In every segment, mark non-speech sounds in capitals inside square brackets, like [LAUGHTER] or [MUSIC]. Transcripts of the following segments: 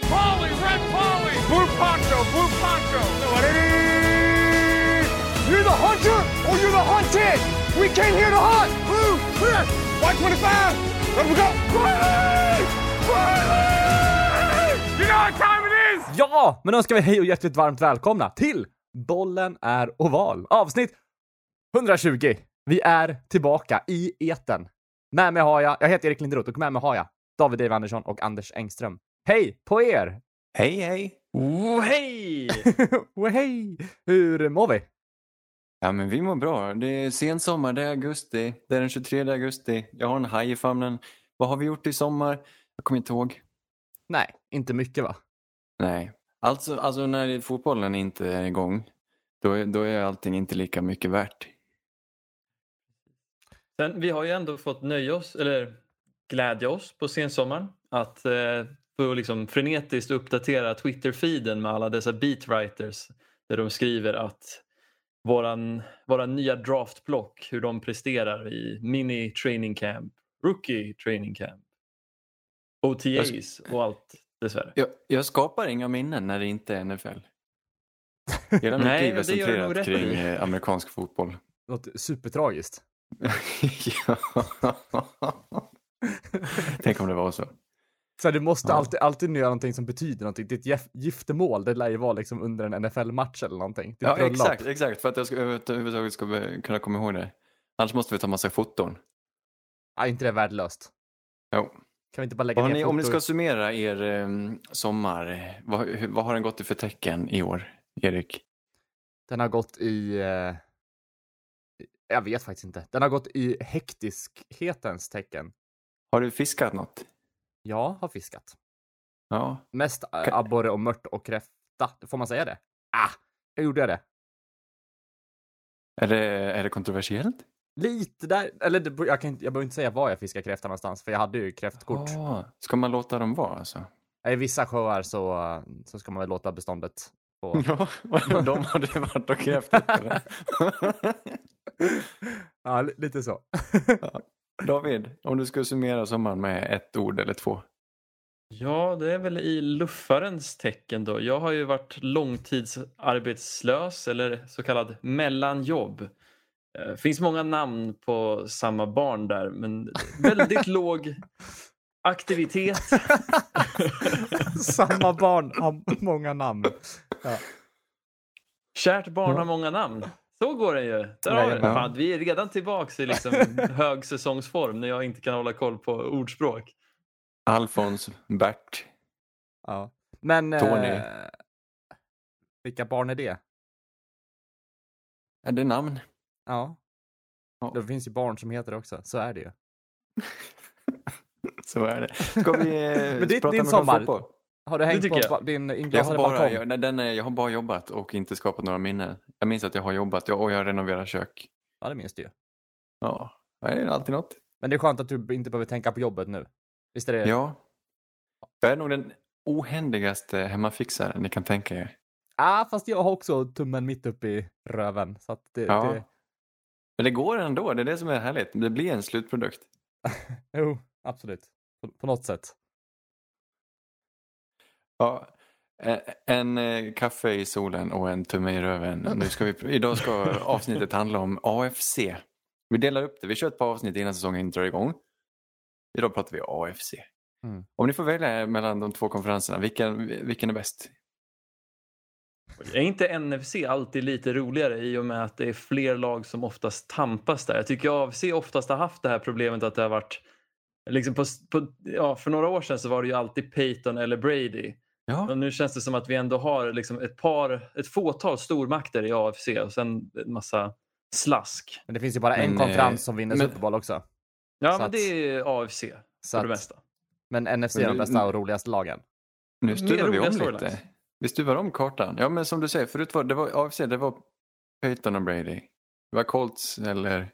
Red Polly, Red Polly, Blue Poncho, Blue Poncho. You're the hunter or you're the hunted. We came here to hunt. Blue, clear. White 25. Let we go. Riley! Riley! You know what time it is? Ja, men önskar vi hej och hjärtligt varmt välkomna till Bollen är oval. Avsnitt 120. Vi är tillbaka i eten. Med mig har jag, jag heter Erik Linderoth och med mig har jag David Dave Andersson och Anders Engström. Hej på er! Hej, hej! Oh, hej! [LAUGHS] oh, hej! Hur mår vi? Ja, men vi mår bra. Det är sensommar, det är augusti. Det är den 23 augusti. Jag har en haj i famnen. Vad har vi gjort i sommar? Jag kommer inte ihåg. Nej, inte mycket va? Nej. Alltså, alltså när fotbollen inte är igång, då, är, då är allting inte lika mycket värt. Sen, vi har ju ändå fått nöja oss, eller glädja oss på sensommaren att eh, få liksom frenetiskt uppdatera Twitter-feeden med alla dessa beatwriters där de skriver att våran, våra nya draftblock, hur de presterar i mini training camp, rookie training camp, OTAs och allt dessvärre. Jag, jag skapar inga minnen när det inte är NFL. Hela mitt [LAUGHS] Nej, liv är centrerat rätt kring i. eh, amerikansk fotboll. Något supertragiskt. [LAUGHS] ja. [LAUGHS] Tänk om det var så. Så du måste Ja. alltid, alltid göra någonting som betyder någonting. Ditt gif- giftermål, det lär ju vara liksom under en NFL-match eller någonting. Ditt Ja, bröllop. exakt, exakt. För att jag ska, överhuvudtaget ska kunna komma ihåg det. Annars måste vi ta massa foton. Ja, inte det är värdelöst. Jo. Kan vi inte bara lägga ner ni, om ni ska summera er eh, sommar, vad, vad har den gått i för tecken i år, Erik? Den har gått i... Eh... Jag vet faktiskt inte. Den har gått i hektiskhetens tecken. Har du fiskat något? Jag har fiskat. Ja. Mest Kan- abborre och mört och kräfta. Får man säga det? Ah, jag gjorde det. Är det, är det kontroversiellt? Lite där, eller det, jag, kan inte, jag behöver inte säga var jag fiskar kräfta någonstans, för jag hade ju kräftkort. Ah, ska man låta dem vara alltså? I vissa sjöar så, så ska man väl låta beståndet få... [LAUGHS] Ja, [LAUGHS] de hade varit och eller? [LAUGHS] ja, li- lite så. David, om du skulle summera sommaren med ett ord eller två. Ja, det är väl i luffarens tecken då. Jag har ju varit långtidsarbetslös eller så kallad mellanjobb. Det finns många namn på samma barn där men väldigt [LAUGHS] låg aktivitet. [LAUGHS] Samma barn har många namn. Ja. Kärt barn har många namn. Så går det ju. Där har vi. Fan, vi är redan tillbaka i liksom [LAUGHS] högsäsongsform när jag inte kan hålla koll på ordspråk. Alfons, Bert. Ja. Men... Tony. Eh, vilka barn är det? Är det namn? Ja. Ja. Det finns ju barn som heter det också, så är det ju. [LAUGHS] Så är det. Ska vi eh, [LAUGHS] Men det är prata din sommar. fotboll? Har du hängt på jag. din inglasade har, bara, balkong? jag, nej, den är, jag har bara jobbat och inte skapat några minnen. Jag minns att jag har jobbat jag, och jag har renoverat kök. Ja, det minns du ju. Ja, det är alltid något. Men det är skönt att du inte behöver tänka på jobbet nu. Visst är det? Ja. Jag är nog den ohändigaste hemmafixaren ni kan tänka er. ah, fast jag har också tummen mitt upp i röven. Så att det, Ja. det... Men det går ändå, det är det som är härligt. Det blir en slutprodukt. [LAUGHS] Jo, absolut. På, på något sätt. Ja, en eh, kaffe i solen och en tumme i röven. Nu ska vi, idag ska [LAUGHS] avsnittet handla om AFC. Vi delar upp det. Vi kör ett par avsnitt innan säsongen drar igång. Idag pratar vi AFC. Mm. Om ni får välja mellan de två konferenserna, vilken, vilken är bäst? Är inte NFC alltid lite roligare i och med att det är fler lag som oftast tampas där? Jag tycker AFC oftast har haft det här problemet att det har varit Liksom på, på, ja, för några år sedan så var det ju alltid Peyton eller Brady. Ja, Och nu känns det som att vi ändå har liksom ett par, ett fåtal stormakter i AFC och sen en massa slask. Men det finns ju bara en Men, konferens eh, som vinner men- Super Bowl också. Ja, Så men att- det är AFC Så för det att, mesta. men NFC är de bästa och roligaste lagen. nu stuvar vi om lite. Vi stuvar om kartan. Ja, men som du säger, förut var det var AFC, det var Peyton och Brady. Det var Colts eller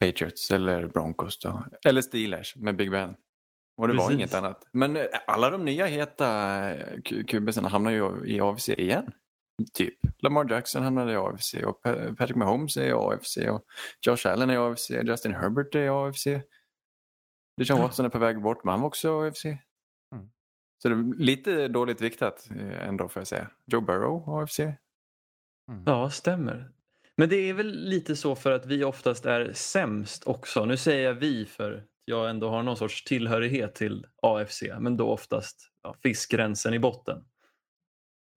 Patriots eller Broncos då. Eller Steelers med Big Ben. Och det var Precis. inget annat. Men eh, alla de nya heta eh, QBsarna hamnar ju i AFC igen. Typ. Lamar Jackson hamnade i AFC och Pa- Patrick Mahomes är i AFC och Josh Allen är i AFC. Justin Herbert är i AFC. Deshaun Watson är på väg bort men han var också i AFC. Mm. Så det är lite dåligt viktat eh, ändå får jag säga. Joe Burrow, AFC. Ja, stämmer. Men det är väl lite så för att vi oftast är sämst också. Nu säger jag vi för jag ändå har någon sorts tillhörighet till AFC, men då oftast ja, fiskgränsen i botten.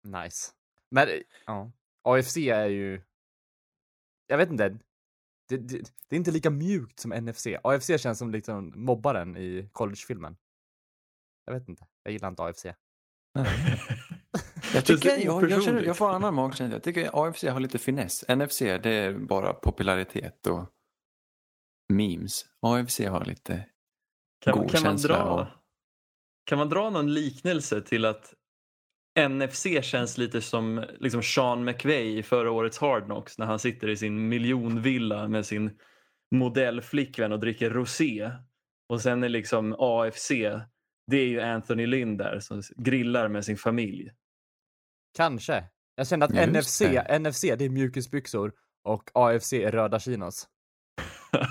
Nice. Men ja, AFC är ju... Jag vet inte. Det, det, det är inte lika mjukt som NFC. AFC känns som liksom mobbaren i collegefilmen. Jag vet inte. Jag gillar inte AFC. Jag, tycker, jag, jag, känner, jag får annan magkänsla. Jag tycker AFC har lite finess. NFC det är bara popularitet och memes. AFC har lite Kan, god kan, man känsla. dra, och- kan man dra någon liknelse till att NFC känns lite som liksom Sean McVay i förra årets Hard Knocks när han sitter i sin miljonvilla med sin modellflickvän och dricker rosé. Och sen är liksom AFC, det är ju Anthony Lynn där som grillar med sin familj. Kanske. Jag kände att Just NFC, det. NFC det är mjukisbyxor och AFC är röda chinos.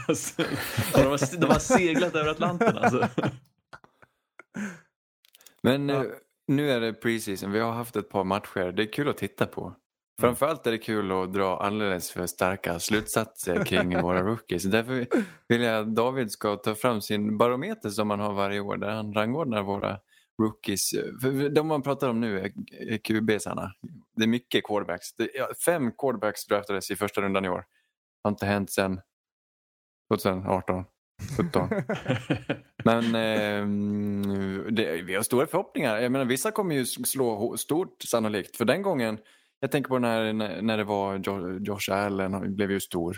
Alltså, de, har, de har seglat över Atlanten alltså. Men Ja. eh, nu är det preseason. Vi har haft ett par matcher. Det är kul att titta på. Framförallt är det kul att dra alldeles för starka slutsatser kring [LAUGHS] våra rookies. Därför vill jag att David ska ta fram sin barometer som man har varje år där han rangordnar våra rookies. För de man pratar om nu är QB-sarna. Det är mycket quarterbacks. Det, fem quarterbacks draftades i första rundan i år. Har inte hänt sedan 2018, 17. [LAUGHS] Men eh, det, vi har stora förhoppningar. Jag menar, vissa kommer ju slå stort sannolikt. För den gången, jag tänker på när, när det var jo, Josh Allen, blev ju stor.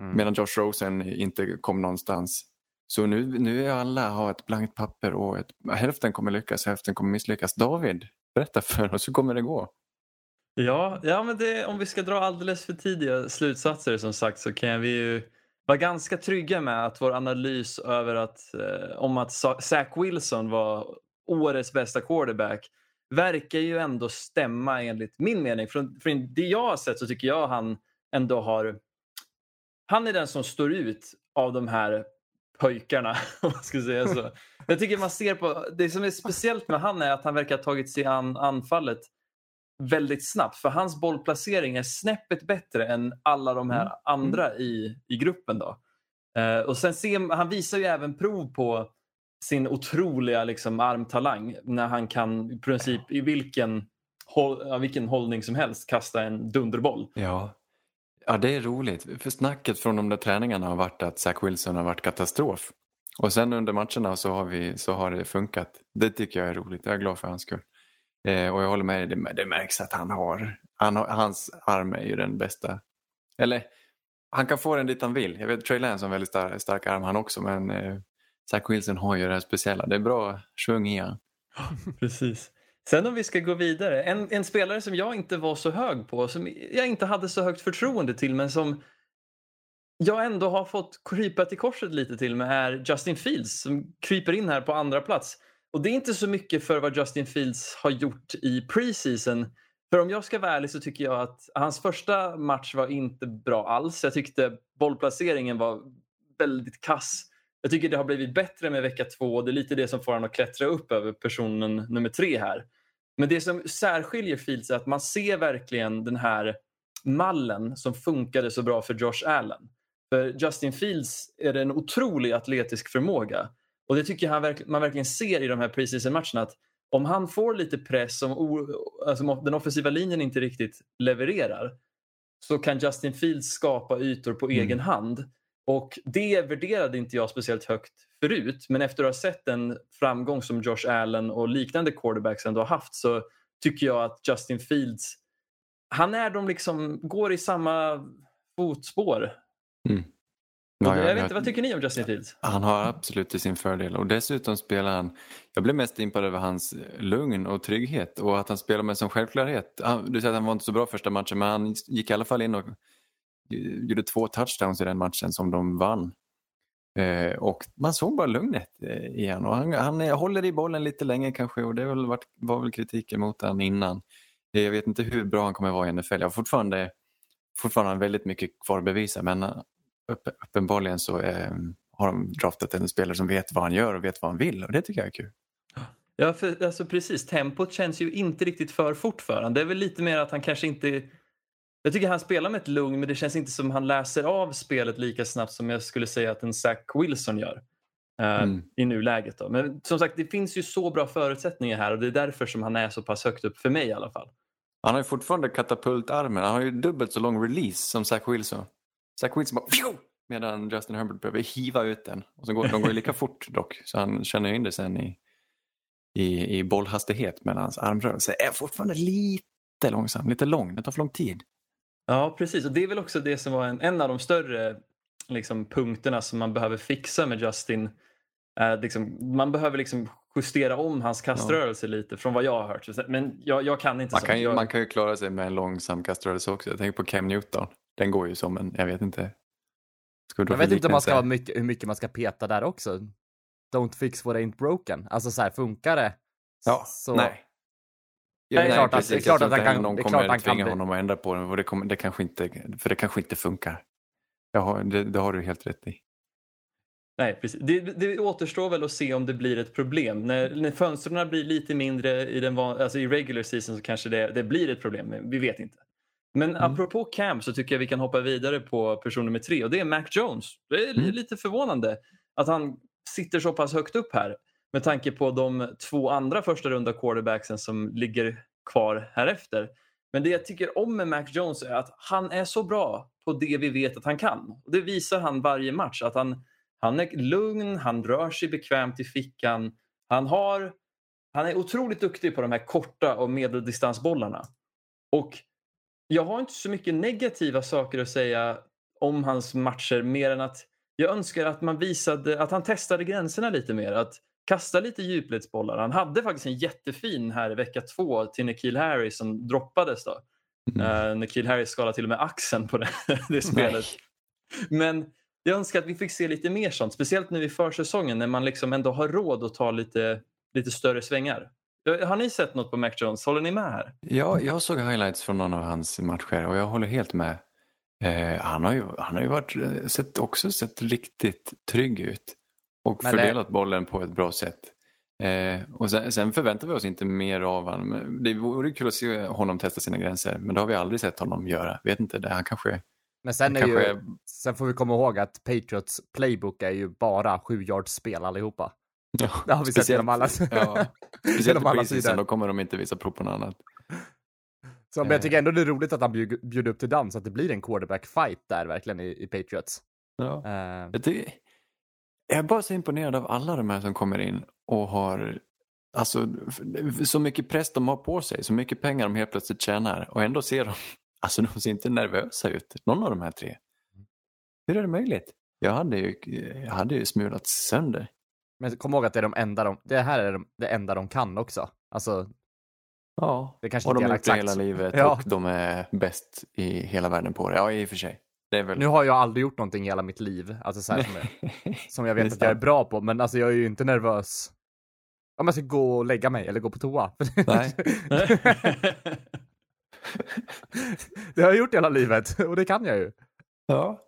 Mm. Medan Josh Rosen inte kom någonstans. Så nu, nu är alla har ett blankt papper och ett, hälften kommer lyckas, hälften kommer misslyckas. David, berätta för oss, hur kommer det gå? Ja, ja men det, om vi ska dra alldeles för tidiga slutsatser som sagt så kan vi ju var ganska trygga med att vår analys över att, eh, om att Zach Wilson var årets bästa quarterback verkar ju ändå stämma enligt min mening. Från, från det jag har sett så tycker jag han ändå har... Han är den som står ut av de här pojkarna, [LAUGHS] om man ska säga så. Jag tycker man ser på... Det som är speciellt med han är att han verkar ha tagit sig an anfallet väldigt snabbt. För hans bollplacering är snäppet bättre än alla de här andra i, i gruppen. Då. Eh, och sen ser, han visar ju även prov på sin otroliga liksom, armtalang när han kan i princip i vilken, håll, vilken hållning som helst kasta en dunderboll. Ja. ja, det är roligt. För snacket från de där träningarna har varit att Zach Wilson har varit katastrof. Och sen under matcherna så har, vi, så har det funkat. Det tycker jag är roligt. Jag är glad för hans skull. Eh, och jag håller med dig, det, det märks att han har, han har, hans arm är ju den bästa. Eller, han kan få den dit han vill. Jag vet Trey Lance har en väldigt stark, stark arm han också, men eh, Zach Wilson har ju det här speciella. Det är bra svung i han. [LAUGHS] Precis. Sen om vi ska gå vidare. En, en spelare som jag inte var så hög på, som jag inte hade så högt förtroende till men som jag ändå har fått krypa till korset lite till med är Justin Fields som kryper in här på andra plats. Och det är inte så mycket för vad Justin Fields har gjort i preseason. För om jag ska vara ärlig så tycker jag att hans första match var inte bra alls. Jag tyckte bollplaceringen var väldigt kass. Jag tycker det har blivit bättre med vecka två och det är lite det som får honom att klättra upp över personen nummer tre här. Men det som särskiljer Fields är att man ser verkligen den här mallen som funkade så bra för Josh Allen. För Justin Fields är det en otrolig atletisk förmåga. Och det tycker jag han verk- man verkligen ser i de här preseason-matcherna. Att om han får lite press, om alltså den offensiva linjen inte riktigt levererar, så kan Justin Fields skapa ytor på Mm. egen hand. Och det värderade inte jag speciellt högt förut. Men efter att ha sett en framgång som Josh Allen och liknande quarterbacks ändå har haft så tycker jag att Justin Fields, han är de liksom, går i samma fotspår. Ja, jag vet inte, vad tycker ni om Justin Fields? Han har absolut till sin fördel och dessutom spelar han, jag blev mest impad över hans lugn och trygghet och att han spelar med som självklarhet. Han, du säger att han var inte så bra första matchen men han gick i alla fall in och gjorde två touchdowns i den matchen som de vann. Eh, och man såg bara lugnet eh, igen och han, han eh, håller i bollen lite länge kanske och det väl varit, var väl kritiken mot han innan. Eh, jag vet inte hur bra han kommer vara i NFL. Jag har fortfarande, fortfarande väldigt mycket kvar att bevisa men eh, uppenbarligen så eh, har de draftat en spelare som vet vad han gör och vet vad han vill och det tycker jag är kul. Ja, för, alltså precis. Tempot känns ju inte riktigt för fort för honom. Det är väl lite mer att han kanske inte... Jag tycker han spelar med ett lugn men det känns inte som han läser av spelet lika snabbt som jag skulle säga att en Zach Wilson gör. eh, Mm. I nuläget. Då. Men som sagt, det finns ju så bra förutsättningar här och det är därför som han är så pass högt upp för mig i alla fall. Han har ju fortfarande katapultarmen. Han har ju dubbelt så lång release som Zach Wilson. Zach Wilson bara pju! Medan Justin Herbert behöver hiva ut den. Och så går, de går ju lika fort dock. Så han känner in det sen i, i, i bollhastighet. Men hans armrörelse är fortfarande lite långsam. Lite lång. Det tar för lång tid. Ja, precis. Och det är väl också det som var en, en av de större liksom, punkterna som man behöver fixa med Justin. Eh, liksom, man behöver liksom justera om hans kaströrelse lite från vad jag har hört. Men jag, jag kan inte Man sånt. kan, ju, jag, man kan ju klara sig med en långsam kaströrelse också. Jag tänker på Cam Newton. Den går ju som en, jag vet inte. Jag för vet inte om man ska vara mycket, hur mycket man ska peta där också. Don't fix what ain't broken. Alltså så här, funkar det? Ja, så... nej. Det är klart att- precis. det är klart att han inte kan- någon det är kommer kan tvinga honom att ändra på det. Och det, kommer, det kanske inte, för det kanske inte funkar. Jag har, det, det har du helt rätt i. Nej, precis. Det, det återstår väl att se om det blir ett problem. När, när fönstren blir lite mindre i, den van, alltså i regular season så kanske det, det blir ett problem. Men vi vet inte. Men Mm. apropå Cam så tycker jag vi kan hoppa vidare på person nummer tre och det är Mac Jones. Det är Mm. lite förvånande att han sitter så pass högt upp här med tanke på de två andra första runda quarterbacksen som ligger kvar här efter. Men det jag tycker om med Mac Jones är att han är så bra på det vi vet att han kan. Och det visar han varje match. Att han, han är lugn, han rör sig bekvämt i fickan. Han, har, han är otroligt duktig på de här korta och medeldistansbollarna. Och jag har inte så mycket negativa saker att säga om hans matcher mer än att jag önskar att man visade att han testade gränserna lite mer. Att kasta lite djupledsbollar. Han hade faktiskt en jättefin här i vecka två till Nikhil Harris som droppades då. Mm. Uh, Nikhil Harris skadade till och med axeln på det, [LAUGHS] det spelet. Men jag önskar att vi fick se lite mer sånt. Speciellt nu i försäsongen när man liksom ändå har råd att ta lite, lite större svängar. Har ni sett något på Mac Jones? Håller ni med här? Ja, jag såg highlights från någon av hans matcher och jag håller helt med. Eh, han har ju, han har ju varit, eh, sett, också sett riktigt trygg ut och Men det- fördelat bollen på ett bra sätt. Eh, och sen, sen förväntar vi oss inte mer av honom. Det vore kul att se honom testa sina gränser, men det har vi aldrig sett honom göra. Vet inte, det, han kanske... Men sen, är Kanske ju, sen får vi komma ihåg att Patriots playbook är ju bara sju yards spel allihopa. Ja, Det har vi sett genom alla, Ja, speciellt genom på alla sidor. då kommer de inte visa prov på något annat. Så, men jag tycker ändå det är roligt att han bjud- bjuder upp till dans, att det blir en quarterback fight där verkligen i, i Patriots. Ja. Eh, Jag, tycker, jag är bara så imponerad av alla de här som kommer in och har alltså, så mycket press de har på sig, så mycket pengar de helt plötsligt tjänar och ändå ser de, alltså de ser inte nervösa ut, någon av de här tre. Hur är det möjligt? Jag hade ju, jag hade ju smulat sönder. Men kom ihåg att det är de enda de, det här är de, det enda de kan också. Alltså, Ja, det kanske och de inte har är exakt. hela livet Ja. och de är bäst i hela världen på det. Ja, i och för sig. Det är väl... Nu har jag aldrig gjort någonting i hela mitt liv, alltså så här, som, jag, [LAUGHS] som jag vet att jag är bra på, men alltså jag är ju inte nervös om jag ska gå och lägga mig eller gå på toa. Nej. [LAUGHS] det har jag gjort hela livet och det kan jag ju. Ja.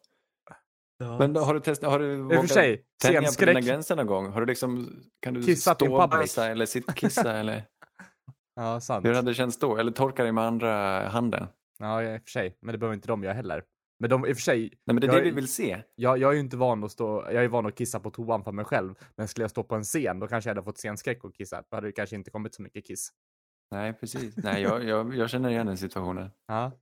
Men då, har du testat, har du vågat sig, tänja på dina gränser någon gång? Har du liksom, kan du Kissat stå och bajsa eller sittkissa eller [LAUGHS] Ja, sant. hur hade det känts då? Eller torka dig med andra handen? Ja, i och för sig. Men det behöver inte de göra heller. Men de, i och för sig, Nej men det är Jag det vi vill se. jag, jag är ju inte van att stå, jag är van att kissa på toan för mig själv. Men skulle jag stå på en scen, då kanske jag hade fått scenskräck och kissa. Då hade det kanske inte kommit så mycket kiss. Nej precis. Nej jag, jag, jag känner igen den situationen. [LAUGHS] Ja.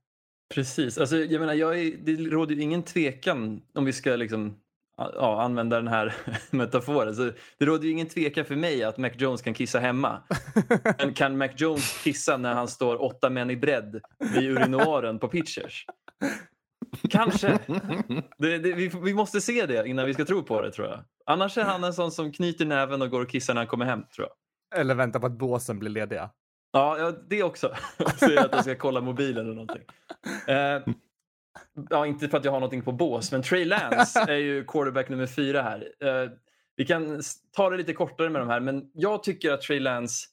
Precis. Alltså, jag menar, jag är, det råder ju ingen tvekan om vi ska liksom, ja, använda den här [LAUGHS] metaforen. Så det råder ju ingen tvekan för mig att Mac Jones kan kissa hemma. [LAUGHS] Men kan Mac Jones kissa när han står åtta män i bredd vid urinoaren på pitchers? Kanske. Det, det, vi, vi måste se det innan vi ska tro på det tror jag. Annars är han en sån som knyter näven och går och kissar när han kommer hem tror jag. Eller vänta på att båsen blir lediga. Ja, det också. [LAUGHS] Säger att jag ska kolla mobilen eller någonting. Eh, ja, inte för att jag har någonting på bås, men Trey Lance [LAUGHS] är ju quarterback nummer fyra här. Eh, vi kan ta det lite kortare med de här, men jag tycker att Trey Lance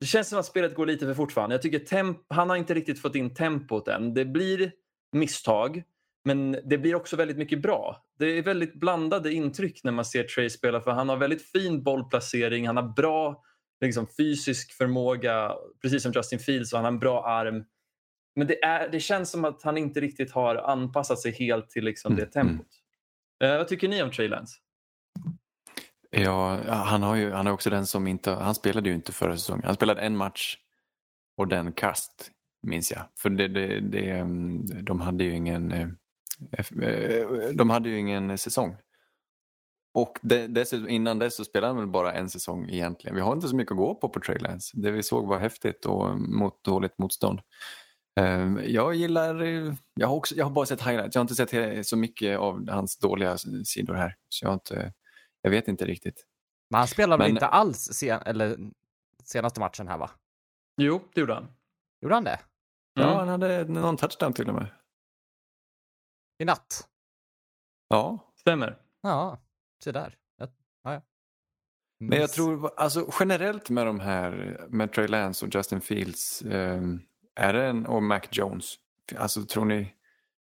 det känns som att spelet går lite för fort för honom. Jag tycker temp- han har inte riktigt fått in tempot än. Det blir misstag, men det blir också väldigt mycket bra. Det är väldigt blandade intryck när man ser Trey spela för han har väldigt fin bollplacering, han har bra liksom, fysisk förmåga, precis som Justin Fields, och han har en bra arm. Men det, är, det känns som att han inte riktigt har anpassat sig helt till liksom, Mm, det tempot. Eh, vad tycker ni om Trey Lance? Ja, han, har ju, han är också den som inte, han spelade ju inte förra säsongen. Han spelade en match och den kast, minns jag. För det, det, det, mm, de hade ju ingen eh, eh, de hade ju ingen säsong. Och det, dessutom, innan dess så spelade han väl bara en säsong egentligen. Vi har inte så mycket att gå på på Trey Lance. Det vi såg var häftigt och mot dåligt motstånd. Eh, Jag gillar, jag har, också, jag har bara sett highlights. Jag har inte sett så mycket av hans dåliga sidor här. Så jag, har inte, jag vet inte riktigt. Men han spelade väl inte alls sen, eller, senaste matchen här va? Jo, det gjorde han. Gjorde han det? Ja, Mm. han hade någon touchdown till och med. I natt? Ja, Stämmer. Ja, se där. Ja, ja, ja. men jag tror alltså generellt med de här med Trey Lance och Justin Fields ehm, är det en, och Mac Jones. Alltså tror ni,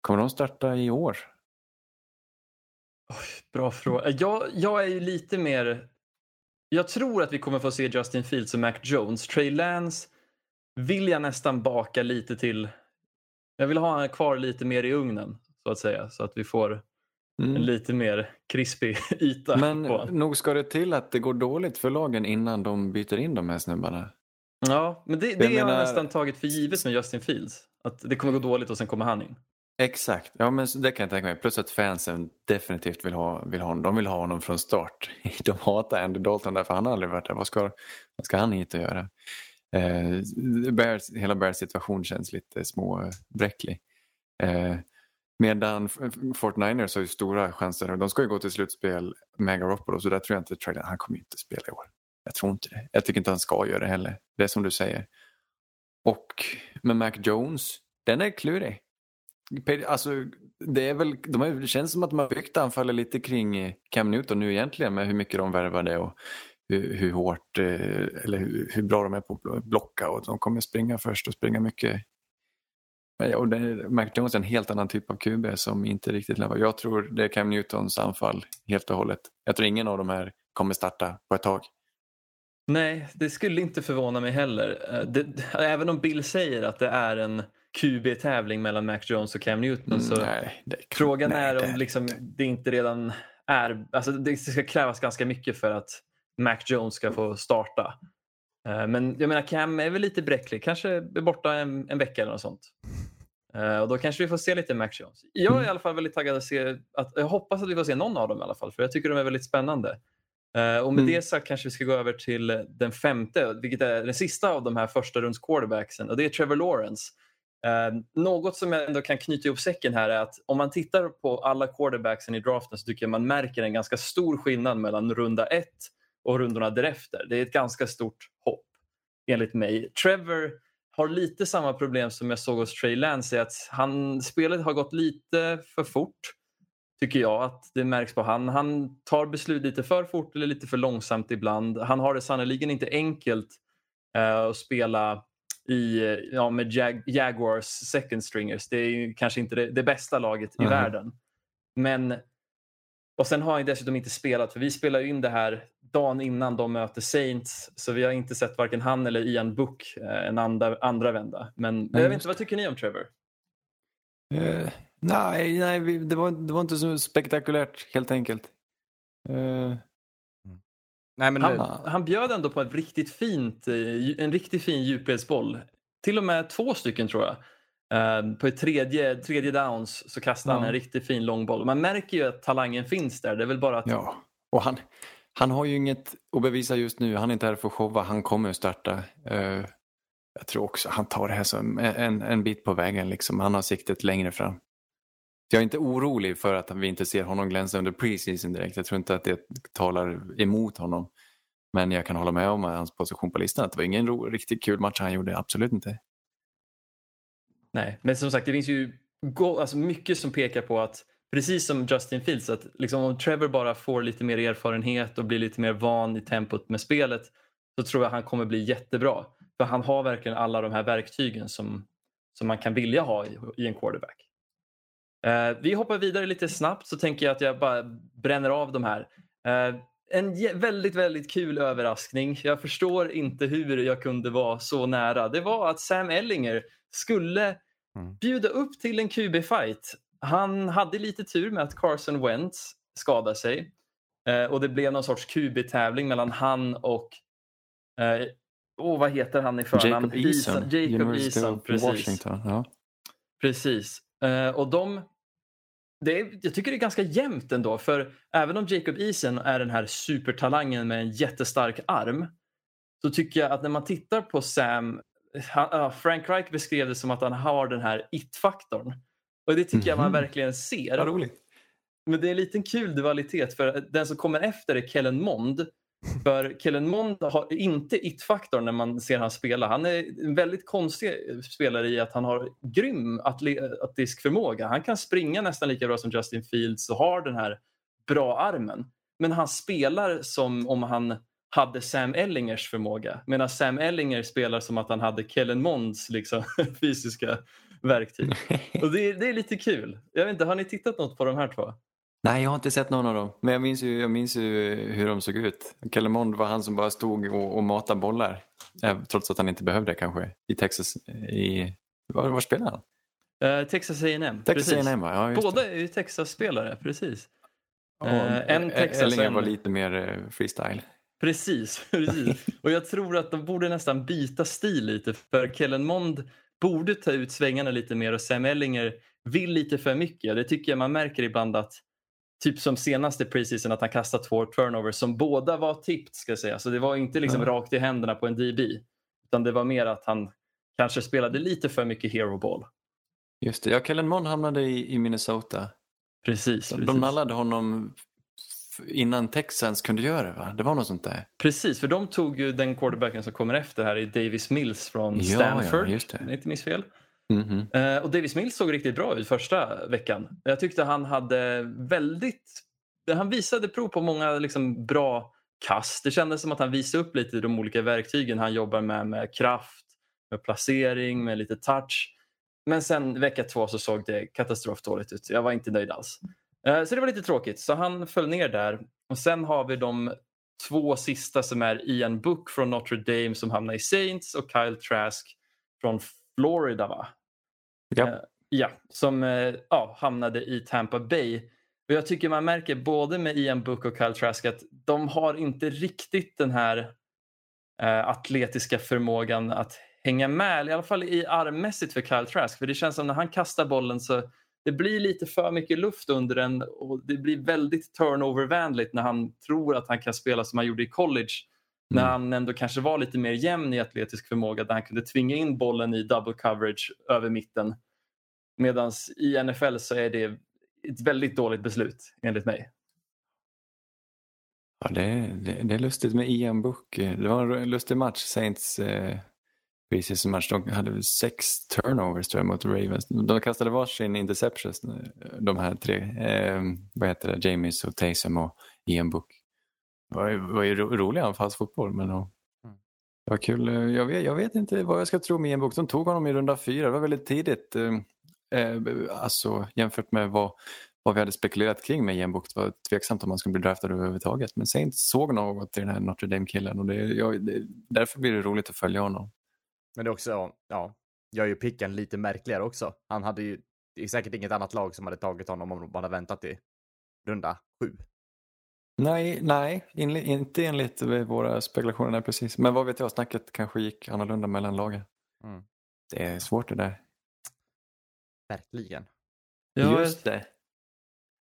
kommer de starta i år? Bra fråga. Jag, jag är ju lite mer... Jag tror att vi kommer få se Justin Fields och Mac Jones. Trey Lance vill jag nästan baka lite till... Jag vill ha honom kvar lite mer i ugnen, så att säga. Så att vi får en Mm. lite mer krispig [LAUGHS] yta Men nog ska det till att det går dåligt för lagen innan de byter in de här snubbarna. Ja, men det, det har menar- jag nästan tagit för givet med Justin Fields. Att det kommer gå dåligt och sen kommer han in. Exakt, ja men det kan jag tänka mig. Plus att fansen definitivt vill ha, vill ha honom. De vill ha honom från start. [LAUGHS] De hatar Andy Dalton därför han har aldrig varit där. Vad ska, vad ska han hit och göra? Eh, Bears, hela Bears situation känns lite småbräcklig. Eh, medan 49ers har ju stora chanser. De ska ju gå till slutspel med Garoppolo så där tror jag inte Trey han kommer inte spela i år. Jag tror inte det. Jag tycker inte han ska göra det heller. Det är som du säger. Och med Mac Jones, den är klurig. Alltså, det, är väl, de har, det känns som att de har byggt anfallet lite kring Cam Newton nu egentligen med hur mycket de värvade och hur, hur hårt eh, eller hur, hur bra de är på att blocka och de kommer springa först och springa mycket. Och det, Mac Jones är en helt annan typ av QB som inte riktigt lever. Jag tror det är Cam Newtons anfall helt och hållet. Jag tror ingen av de här kommer starta på ett tag. Nej, det skulle inte förvåna mig heller. Eh, Det, även om Bill säger att det är en QB-tävling mellan Mac Jones och Cam Newton så Mm, nej, det, frågan nej, är det om liksom, det inte redan är... Alltså det ska krävas ganska mycket för att Mac Jones ska få starta. Eh, Men jag menar Cam är väl lite bräcklig, kanske är borta en, en vecka eller något sånt. Eh, Och då kanske vi får se lite Mac Jones. Jag är i alla fall väldigt taggad att se, att, jag hoppas att vi får se någon av dem i alla fall för jag tycker de är väldigt spännande. Eh, Och med Mm. det sagt kanske vi ska gå över till den femte, vilket är den sista av de här första runds quarterbacksen och det är Trevor Lawrence. Eh, något som jag ändå kan knyta ihop säcken här är att om man tittar på alla quarterbacksen i draften så tycker jag man märker en ganska stor skillnad mellan runda ett och rundorna därefter. Det är ett ganska stort hopp enligt mig. Trevor har lite samma problem som jag såg hos Trey Lance i att han, spelet har gått lite för fort tycker jag att det märks på han. Han tar beslut lite för fort eller lite för långsamt ibland. Han har det sannoliken inte enkelt eh, att spela i, ja, med Jag- Jaguars second stringers. Det är kanske inte det, det bästa laget i Mhm. världen. Men och sen har han dessutom inte spelat, för vi spelar ju in det här dagen innan de möter Saints. Så vi har inte sett varken han eller Ian Book eh, en andra, andra vända. Men jag vet inte, vad tycker ni om Trevor? Eh, nej, nej vi, det, var, det var inte så spektakulärt helt enkelt. Eh, Nej, men Han, det, han bjöd ändå på ett riktigt fint, en riktigt fin djupledsboll. Till och med två stycken tror jag. Eh, på ett tredje, tredje downs så kastade han Ja. en riktigt fin långboll. Man märker ju att talangen finns där. Det är väl bara att... ja, och han, han har ju inget att bevisa just nu. Han är inte här för att showa. Han kommer att starta. Eh, jag tror också han tar det här som en, en bit på vägen. Liksom. Han har siktet längre fram. Jag är inte orolig för att vi inte ser honom glänsa under preseason direkt. Jag tror inte att det talar emot honom. Men jag kan hålla med om hans position på listan. Att det var ingen riktigt kul match han gjorde. Absolut inte. Nej, men som sagt det finns ju go- alltså mycket som pekar på att precis som Justin Fields att liksom om Trevor bara får lite mer erfarenhet och blir lite mer van i tempot med spelet så tror jag han kommer bli jättebra. För han har verkligen alla de här verktygen som, som man kan vilja ha i, i en quarterback. Eh, vi hoppar vidare lite snabbt så tänker jag att jag bara bränner av de här. Eh, en väldigt, väldigt kul överraskning. Jag förstår inte hur jag kunde vara så nära. Det var att Sam Ellinger skulle Mm. bjuda upp till en QB-fight. Han hade lite tur med att Carson Wentz skadade sig eh, och det blev någon sorts QB-tävling mellan han och eh, oh, vad heter han i förnamn? Jacob Eason. Jacob Eason, precis. Washington. Ja. Precis. Eh, och de, det är, jag tycker det är ganska jämnt ändå. För även om Jacob Eason är den här supertalangen med en jättestark arm. Så tycker jag att när man tittar på Sam. Han, Frank Reich beskrev det som att han har den här it-faktorn. Och det tycker jag man Mhm. verkligen ser. Vad roligt. Men det är en liten kul dualitet för den som kommer efter är Kellen Mond. För Kellen Mond har inte it-faktorn när man ser han spela. Han är en väldigt konstig spelare i att han har grym atle- atletisk förmåga. Han kan springa nästan lika bra som Justin Fields och har den här bra armen. Men han spelar som om han hade Sam Ellingers förmåga. Medan Sam Ellinger spelar som att han hade Kellen Monds liksom, [LAUGHS] fysiska verktyg. [LAUGHS] Och det, är- det är lite kul. Jag vet inte, har ni tittat något på de här två? Nej, jag har inte sett någon av dem. Men jag minns ju, jag minns ju hur de såg ut. Kellermond var han som bara stod och, och matade bollar. Eh, Trots att han inte behövde det kanske. I Texas. I, var, var spelar han? Eh, Texas A&M. Texas. A&M? Ja, Båda det. är ju Texas-spelare, precis. Eh, en Texas, Ellinger var lite mer freestyle. Precis, [LAUGHS] precis. Och jag tror att de borde nästan byta stil lite för Kellen Mond borde ta ut svängarna lite mer och Sam Ellinger vill lite för mycket. Det tycker jag man märker ibland att typ som senaste preseason att han kastat två turnovers som båda var tipped ska jag säga. Så det var inte liksom Ja. rakt i händerna på en DB utan det var mer att han kanske spelade lite för mycket hero ball. Just det, ja, Kellen Mond hamnade i, i Minnesota. Precis, De, precis. de nallade honom innan Texans kunde göra det va? Det var något sånt där. Precis, för de tog ju den quarterbacken som kommer efter här i Davis Mills från Ja, Stanford. ja, just det. Om jag inte minns fel. Mhm. Eh, och Davis Mills såg riktigt bra ut första veckan. Jag tyckte han hade väldigt... Han visade prov på många liksom, bra kast. Det kändes som att han visade upp lite de olika verktygen han jobbar med. Med kraft, med placering, med lite touch. Men sen vecka två så såg det katastrofdåligt ut. Jag var inte nöjd alls. Eh, Så det var lite tråkigt. Så han föll ner där. Och sen har vi de två sista som är Ian Book från Notre Dame som hamnar i Saints och Kyle Trask från Florida va? Ja. Eh, ja, som eh, ja, hamnade i Tampa Bay. Och jag tycker man märker både med Ian Book och Kyle Trask att de har inte riktigt den här eh, atletiska förmågan att hänga med, i alla fall i armmässigt för Kyle Trask. För det känns som när han kastar bollen så det blir lite för mycket luft under den och det blir väldigt turnovervänligt när han tror att han kan spela som han gjorde i college. När Mm. han ändå kanske var lite mer jämn i atletisk förmåga där han kunde tvinga in bollen i double coverage över mitten. Medan i NFL så är det ett väldigt dåligt beslut enligt mig. Ja, det, det, det är lustigt med Ian Book. Det var en lustig match, Saints eh, preseason match. De hade sex turnovers tror jag mot Ravens. De kastade varsin interceptions, eh, de här tre. Eh, vad heter det? James och Taysom och Ian Book. Var, ju- var ju ro, rolig anfallsfotboll men. Mm. det var kul. Jag vet, jag vet inte vad jag ska tro med Ian. De tog honom i runda fyra. Det var väldigt tidigt. Eh, eh, alltså jämfört med vad vad vi hade spekulerat kring med Ian Book. Det var tveksamt om han skulle bli draftad överhuvudtaget. Men Saints såg något i den här Notre Dame-killen och det, jag, det, därför blir det roligt att följa honom. Men det är också, ja, gör ju picken lite märkligare också. Han hade ju, det är säkert inget annat lag som hade tagit honom om de hade väntat i runda sju. Nej, nej inle, inte enligt våra spekulationer där precis. Men vad vet jag, snacket kanske gick annorlunda mellan lagen. Mm. Det är svårt det där. Verkligen. Ja, Just det.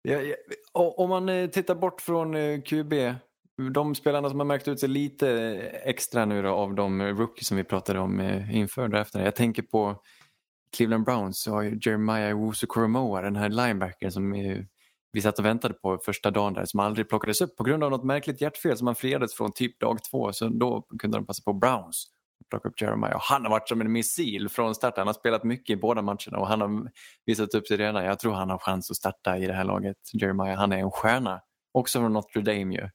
Ja, ja, om man eh, tittar bort från eh, QB, de spelarna som har märkt ut sig lite extra nu då, av de eh, rookies som vi pratade om eh, inför draften. Jag tänker på Cleveland Browns så har ju Jeremiah Owusu-Koramoa, den här linebackern som eh, vi satt och väntade på första dagen där som aldrig plockades upp på grund av något märkligt hjärtfel som han friades från typ dag två. Så då kunde de passa på Browns och plocka upp Jeremiah. Och han har varit som en missil från start. Han har spelat mycket i båda matcherna och han har visat upp sig redan. Jag tror han har chans att starta i det här laget. Jeremiah, han är en stjärna. Också från Notre Dame ju.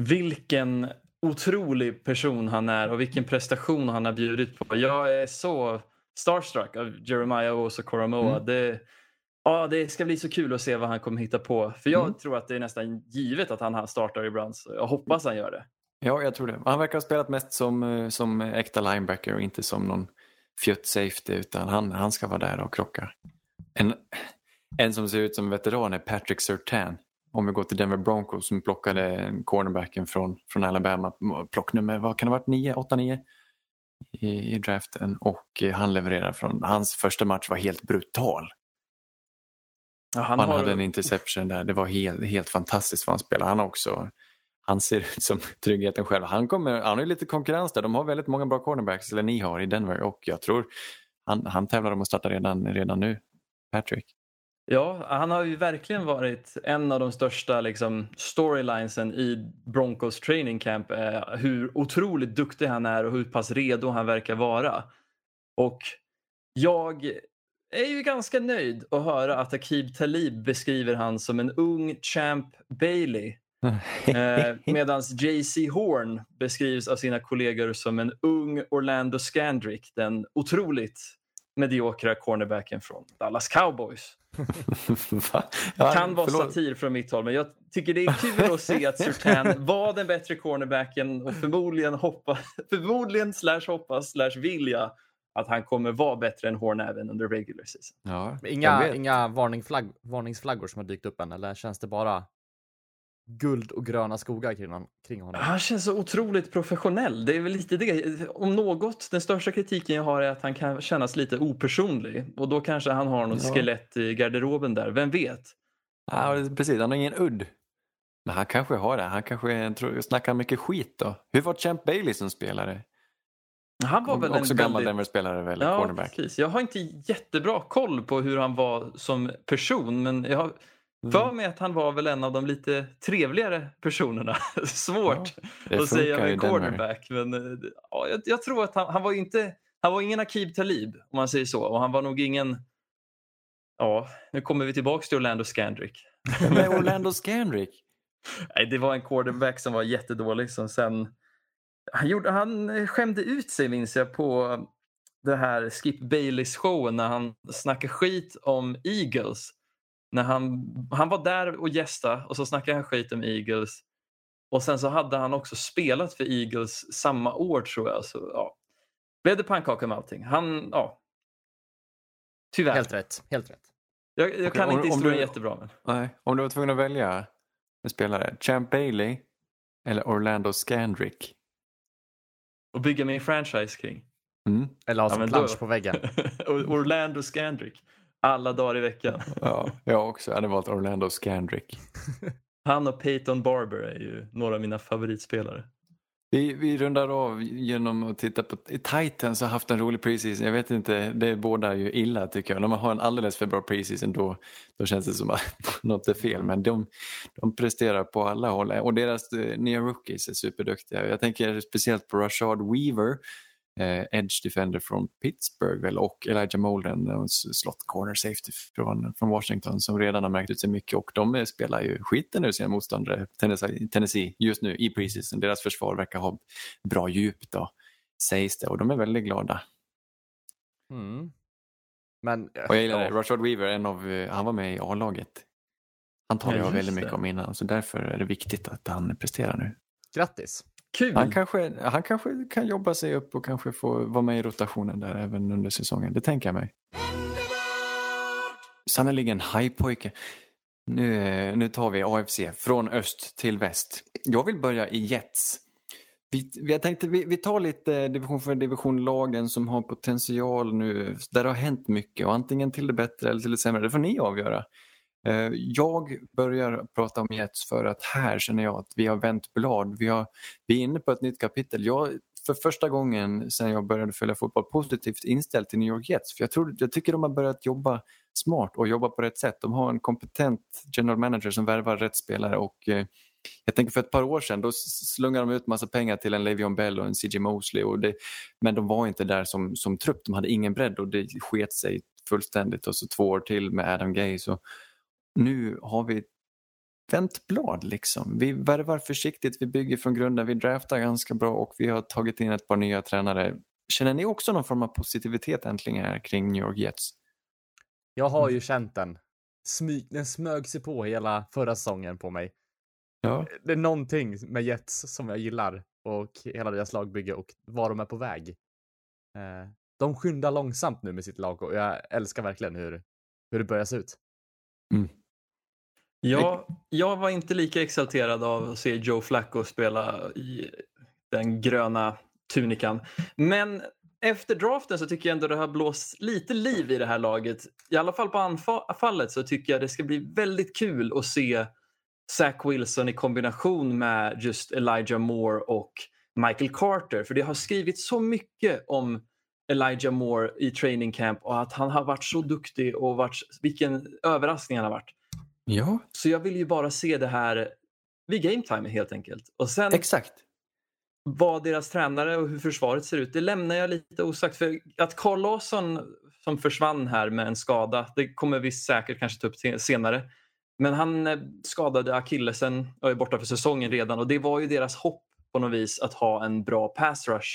Vilken otrolig person han är och vilken prestation han har bjudit på. Jag är så starstruck av Jeremiah Owusu Koramoa. Mm. Det, Ja, det ska bli så kul att se vad han kommer hitta på. För jag Mm. tror att det är nästan givet att han startar i Browns. Jag hoppas han gör det. Ja, jag tror det. Han verkar ha spelat mest som, eh, som äkta linebacker och inte som någon fjutt safety utan han, han ska vara där och krocka. En, en som ser ut som veteran är Patrick Surtain. Om vi går till Denver Broncos som plockade cornerbacken från, från Alabama. Plocknummer, vad kan det ha varit, 9, 8, 9 i, i draften. Och eh, han levererar från, hans första match var helt brutal. Ja, Han, han har... hade en interception där, det var helt, helt fantastiskt vad han spelar. Han också han ser ut som [LAUGHS] tryggheten själv. Han, kommer, han har ju lite konkurrens där. De har väldigt många bra cornerbacks, eller ni har i Denver och jag tror han, han tävlar om att starta redan, redan nu. Patrick. Ja, han har ju verkligen varit en av de största liksom, storylinesen i Broncos training camp. Eh, hur otroligt duktig han är och hur pass redo han verkar vara. Och jag är ju ganska nöjd att höra att Akib Talib beskriver han som en ung Champ Bailey. [LAUGHS] Eh, Medan JC Horn beskrivs av sina kollegor som en ung Orlando Scandrick. Den otroligt mediokra cornerbacken från Dallas Cowboys. [LAUGHS] Va? Ja, kan vara förlåt. satir från mitt håll, men jag tycker det är kul att se att Surtain [LAUGHS] var den bättre cornerbacken och förmodligen hoppas, förmodligen slash hoppas slash vilja att han kommer vara bättre än Horn även under regular season. Ja, Inga, inga varningsflagg, varningsflaggor som har dykt upp än, eller känns det bara guld och gröna skogar kring, hon- kring honom? Han känns så otroligt professionell. Det är väl lite det. Om något, den största kritiken jag har är att han kan kännas lite opersonlig och då kanske han har något Ja. skelett i garderoben där. Vem vet? Ja, precis. Han har ingen udd. Men han kanske har det. Han kanske snackar mycket skit då. Hur var Champ Bailey som spelare? Han var väl Också en gammal väldigt... Denver-spelare väl? Ja, cornerback. precis. Jag har inte jättebra koll på hur han var som person, men jag har Mm. för mig att han var väl en av de lite trevligare personerna. [LAUGHS] Svårt Det att säga med Denver. quarterback, men eh, ja, jag, jag tror att han, han var inte han var ingen Akib Talib om man säger så och han var nog ingen Ja, nu kommer vi tillbaks till Orlando Scandrick. [LAUGHS] Med Orlando Scandrick. [LAUGHS] Nej, det var en quarterback som var jättedålig som sen han, gjorde, han skämde ut sig minns jag på det här Skip Baileys showen när han snackade skit om Eagles. När han, han var där och gästa och så snackade han skit om Eagles. Och sen så hade han också spelat för Eagles samma år tror jag. Så, ja. Blev det pannkaka med allting? Han, ja. Tyvärr. Helt rätt, helt rätt. Jag, jag Okej, kan om- inte historien du- jättebra. Men. Nej, om du var tvungen att välja en spelare. Champ Bailey eller Orlando Scandrick? Och bygga min franchise kring. Mm. Eller ha som plansch på väggen. [LAUGHS] Orlando Scandrick. Alla dagar i veckan. [LAUGHS] Ja, jag också. Jag hade valt Orlando Scandrick. Han och Peyton Barber är ju några av mina favoritspelare. Vi, vi rundar av genom att titta på Titans har haft en rolig preseason. Jag vet inte, det bådar ju illa tycker jag. När man har en alldeles för bra preseason då, då känns det som att [LAUGHS] något är fel. Men de, de presterar på alla håll och deras eh, nya rookies är superduktiga. Jag tänker speciellt på Rashard Weaver, edge defender från Pittsburgh väl, och Elijah Molden, en slot corner safety från, från Washington som redan har märkt ut sig mycket och de eh, spelar ju skiten ur sina motståndare Tennessee, just nu i preseason. Deras försvar verkar ha bra djup då, sägs det och de är väldigt glada. Mm. Men, Och jag gillar det, ja, Rashad Weaver, en av, eh, han var med i A-laget. Han talar Ja, jag väldigt mycket det. om innan så därför är det viktigt att han presterar nu. grattis. Kul! Han kanske, han kanske kan jobba sig upp och kanske få vara med i rotationen där även under säsongen. Det tänker jag mig. Sannerligen hajpojke. Nu, nu tar vi AFC från öst till väst. Jag vill börja i Jets. Vi, vi, jag tänkte, vi, vi tar lite division för division-lagen som har potential nu. Där det har hänt mycket och antingen till det bättre eller till det sämre. Det får ni avgöra. Eh, jag börjar prata om Jets för att här känner jag att vi har vänt blad. Vi, har, vi är inne på ett nytt kapitel. Jag för första gången sedan jag började följa fotboll positivt inställd till New York Jets. För jag, tror, jag tycker de har börjat jobba smart och jobba på rätt sätt. De har en kompetent general manager som värvar rätt spelare och eh, jag tänker för ett par år sedan då slungade de ut massa pengar till en Le'Veon Bell och en CJ Mosley och det, men de var inte där som, som trupp. De hade ingen bredd och det sket sig fullständigt och så två år till med Adam Gay. Så nu har vi vänt blad liksom. Vi värvar försiktigt, vi bygger från grunden, vi draftar ganska bra och vi har tagit in ett par nya tränare. Känner ni också någon form av positivitet äntligen här kring New York Jets? Jag har ju känt den smyg, den smög sig på hela förra säsongen på mig. Ja. Det är någonting med Jets som jag gillar och hela deras lagbygge och var de är på väg. Eh, de skyndar långsamt nu med sitt lag och jag älskar verkligen hur, hur det börjar se ut. Jag, jag var inte lika exalterad av att se Joe Flacco spela i den gröna tunikan. Men efter draften så tycker jag ändå det har blåst lite liv i det här laget. I alla fall på anfallet så tycker jag det ska bli väldigt kul att se Zach Wilson i kombination med just Elijah Moore och Michael Carter. För det har skrivits så mycket om Elijah Moore i training camp och att han har varit så duktig och varit, vilken överraskning han har varit. Ja, Så jag vill ju bara se det här vid game time helt enkelt. Och sen exakt. vad deras tränare och hur försvaret ser ut, det lämnar jag lite osagt. För att Carl Larsson som försvann här med en skada, det kommer vi säkert kanske ta upp senare. Men han eh, skadade akillesen och är borta för säsongen redan och det var ju deras hopp på något vis att ha en bra pass rush.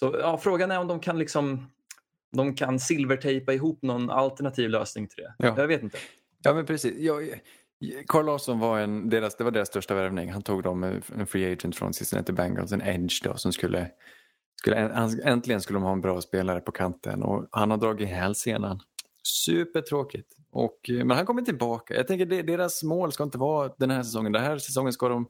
Så ja, frågan är om de kan liksom de kan silvertejpa ihop någon alternativ lösning till det. Ja. Jag vet inte. Ja, men precis. Jag, Carl Larsson var, en, deras, det var deras största värvning. Han tog dem eh, en free agent från Cincinnati Bengals, en edge då, som skulle, skulle äntligen skulle de ha en bra spelare på kanten och han har dragit hälsenan. Supertråkigt. Och, eh, men han kommer tillbaka. Jag tänker deras mål ska inte vara den här säsongen. Den här säsongen ska de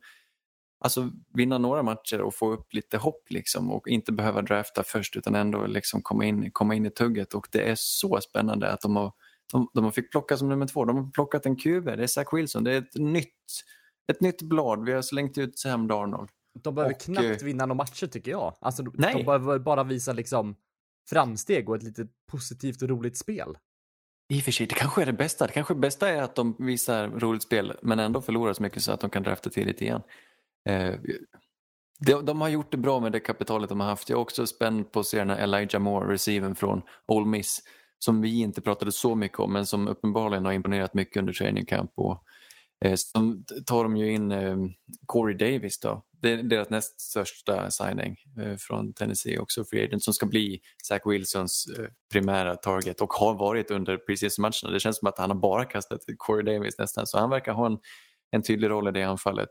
alltså, vinna några matcher och få upp lite hopp liksom och inte behöva drafta först utan ändå liksom komma, in, komma in i tugget och det är så spännande att de har de, de fick plocka som nummer två. De har plockat en QB. Det är Zach Wilson. Det är ett nytt, ett nytt blad. Vi har slängt ut Sam Darnold. De behöver Och, knappt eh, vinna några matcher tycker jag. Alltså, de, Nej. de behöver bara visa liksom framsteg och ett lite positivt och roligt spel. I och för sig, det kanske är det bästa. Det kanske bästa är att de visar roligt spel men ändå förlorar så mycket så att de kan drafta tidigt igen. Eh, de, de har gjort det bra med det kapitalet de har haft. Jag är också spänd på att se den här Elijah Moore, receiven från Ole Miss, som vi inte pratade så mycket om men som uppenbarligen har imponerat mycket under training camp. Och, eh, som tar de ju in eh, Corey Davis då. Det är deras näst största signing eh, från Tennessee, också free agent, som ska bli Zach Wilsons eh, primära target och har varit under preseason-matcherna. Det känns som att han har bara kastat Corey Davis nästan, så han verkar ha en, en tydlig roll i det anfallet.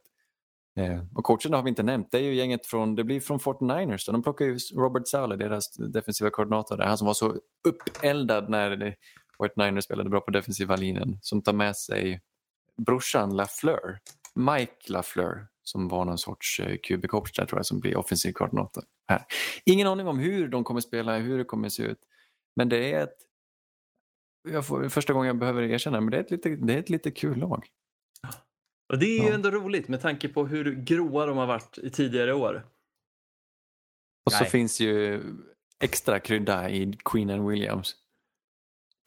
Eh, och coacherna har vi inte nämnt, det är ju gänget från, det blir från 49ers. Då. De plockar ju Robert Saleh, deras defensiva koordinator, där, han som var så uppeldad när 49ers spelade bra på defensiva linjen, som tar med sig brorsan LaFleur, Mike LaFleur, som var någon sorts eh, QB-coach där tror jag, som blir offensiv koordinator. Här. Ingen aning om hur de kommer spela, hur det kommer se ut. Men det är ett, jag får, första gången jag behöver erkänna, men det är ett lite, det är ett lite kul lag. Och det är ju Ja. ändå roligt med tanke på hur gråa de har varit i tidigare år. Och så Nej. finns ju extra krydda i Queen and Williams. [LAUGHS]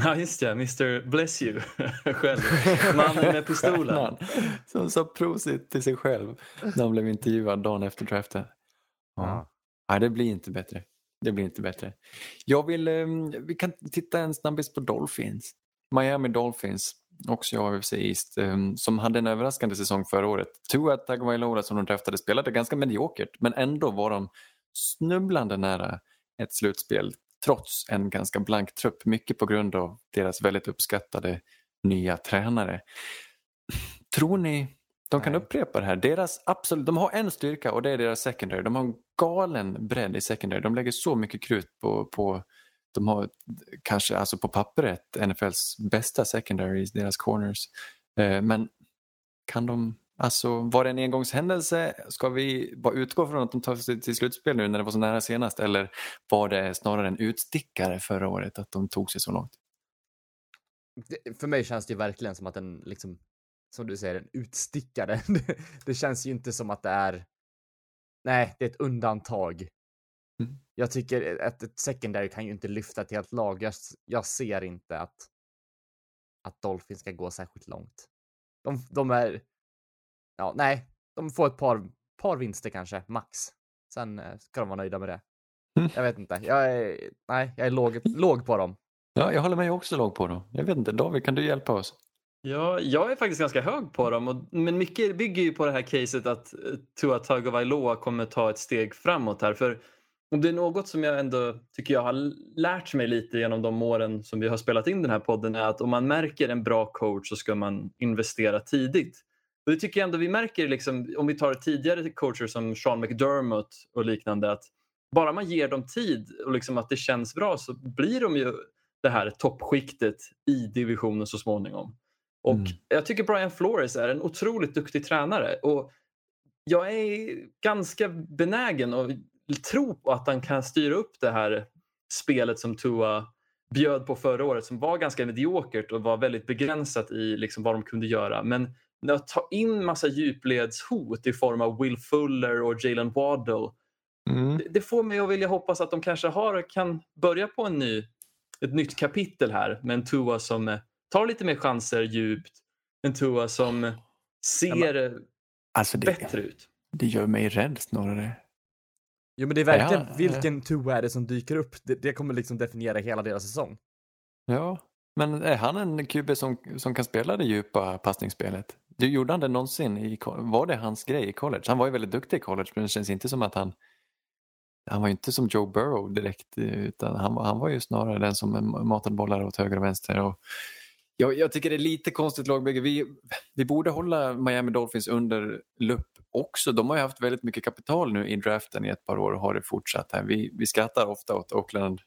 Ja just det, Mr Bless you [LAUGHS] själv. [LAUGHS] Mannen med pistolen. Som sa prosit till sig själv när han blev intervjuad dagen efter draften. Ja. Nej, det blir inte bättre. Det blir inte bättre. Jag vill, ehm, vi kan titta en snabbis på Dolphins. Miami Dolphins, också i AFC East, ehm, som hade en överraskande säsong förra året. Tua Tagovailoa som de draftade spelade ganska mediokert men ändå var de snubblande nära ett slutspel trots en ganska blank trupp. Mycket på grund av deras väldigt uppskattade nya tränare. Tror ni de kan Nej. upprepa det här? Deras absolut, de har en styrka och det är deras secondary. De har en galen bredd i secondary. De lägger så mycket krut på, på de har kanske alltså på pappret NFLs bästa secondaries, deras corners. Eh, men kan de, alltså var det en engångshändelse? Ska vi bara utgå från att de tar sig till slutspel nu när det var så nära senast eller var det snarare en utstickare förra året att de tog sig så långt? Det, för mig känns det ju verkligen som att den, liksom, som du säger, en utstickare. [LAUGHS] Det, det känns ju inte som att det är, nej, det är ett undantag. Mm. Jag tycker att ett secondary kan ju inte lyfta ett helt lag. Jag, jag ser inte att, att Dolphins ska gå särskilt långt. De, de är, ja, nej, de får ett par, par vinster kanske, max. Sen eh, ska de vara nöjda med det. Mm. Jag vet inte. Jag är, nej, jag är låg, låg på dem. Ja, jag håller mig också låg på dem. Jag vet inte, David kan du hjälpa oss? Ja, jag är faktiskt ganska hög på dem. Och, men mycket bygger ju på det här caset att eh, Tua Tagovailoa kommer ta ett steg framåt här. För om det är något som jag ändå tycker jag har lärt mig lite genom de åren som vi har spelat in den här podden är att om man märker en bra coach så ska man investera tidigt. Och det tycker jag ändå vi märker, liksom, om vi tar tidigare coacher som Sean McDermott och liknande, att bara man ger dem tid och liksom att det känns bra så blir de ju det här toppskiktet i divisionen så småningom. Och Mm. Jag tycker Brian Flores är en otroligt duktig tränare. Och jag är ganska benägen att tro på att han kan styra upp det här spelet som Tua bjöd på förra året som var ganska mediokert och var väldigt begränsat i liksom vad de kunde göra. Men när att ta in massa djupledshot i form av Will Fuller och Jalen Waddle Mm. det- det får mig att vilja hoppas att de kanske har, kan börja på en ny, ett nytt kapitel här med en Tua som eh, tar lite mer chanser djupt. En Tua som ser Alltså det, bättre ut. det gör mig rädd snarare. Jo men det är verkligen Ja, vilken Tua är det som dyker upp. Det, det kommer liksom definiera hela deras säsong. Ja, men är han en QB som, som kan spela det djupa passningsspelet? Du, gjorde han det någonsin? I, var det hans grej i college? Han var ju väldigt duktig i college men det känns inte som att han han var ju inte som Joe Burrow direkt eh, utan han, var- han var ju snarare den som matade bollar åt höger och vänster. Och jag, jag tycker det är lite konstigt lagbygge. Vi, vi borde hålla Miami Dolphins under lupp också. De har ju haft väldigt mycket kapital nu i draften i ett par år och har det fortsatt här. Vi, vi skrattar ofta åt Oakland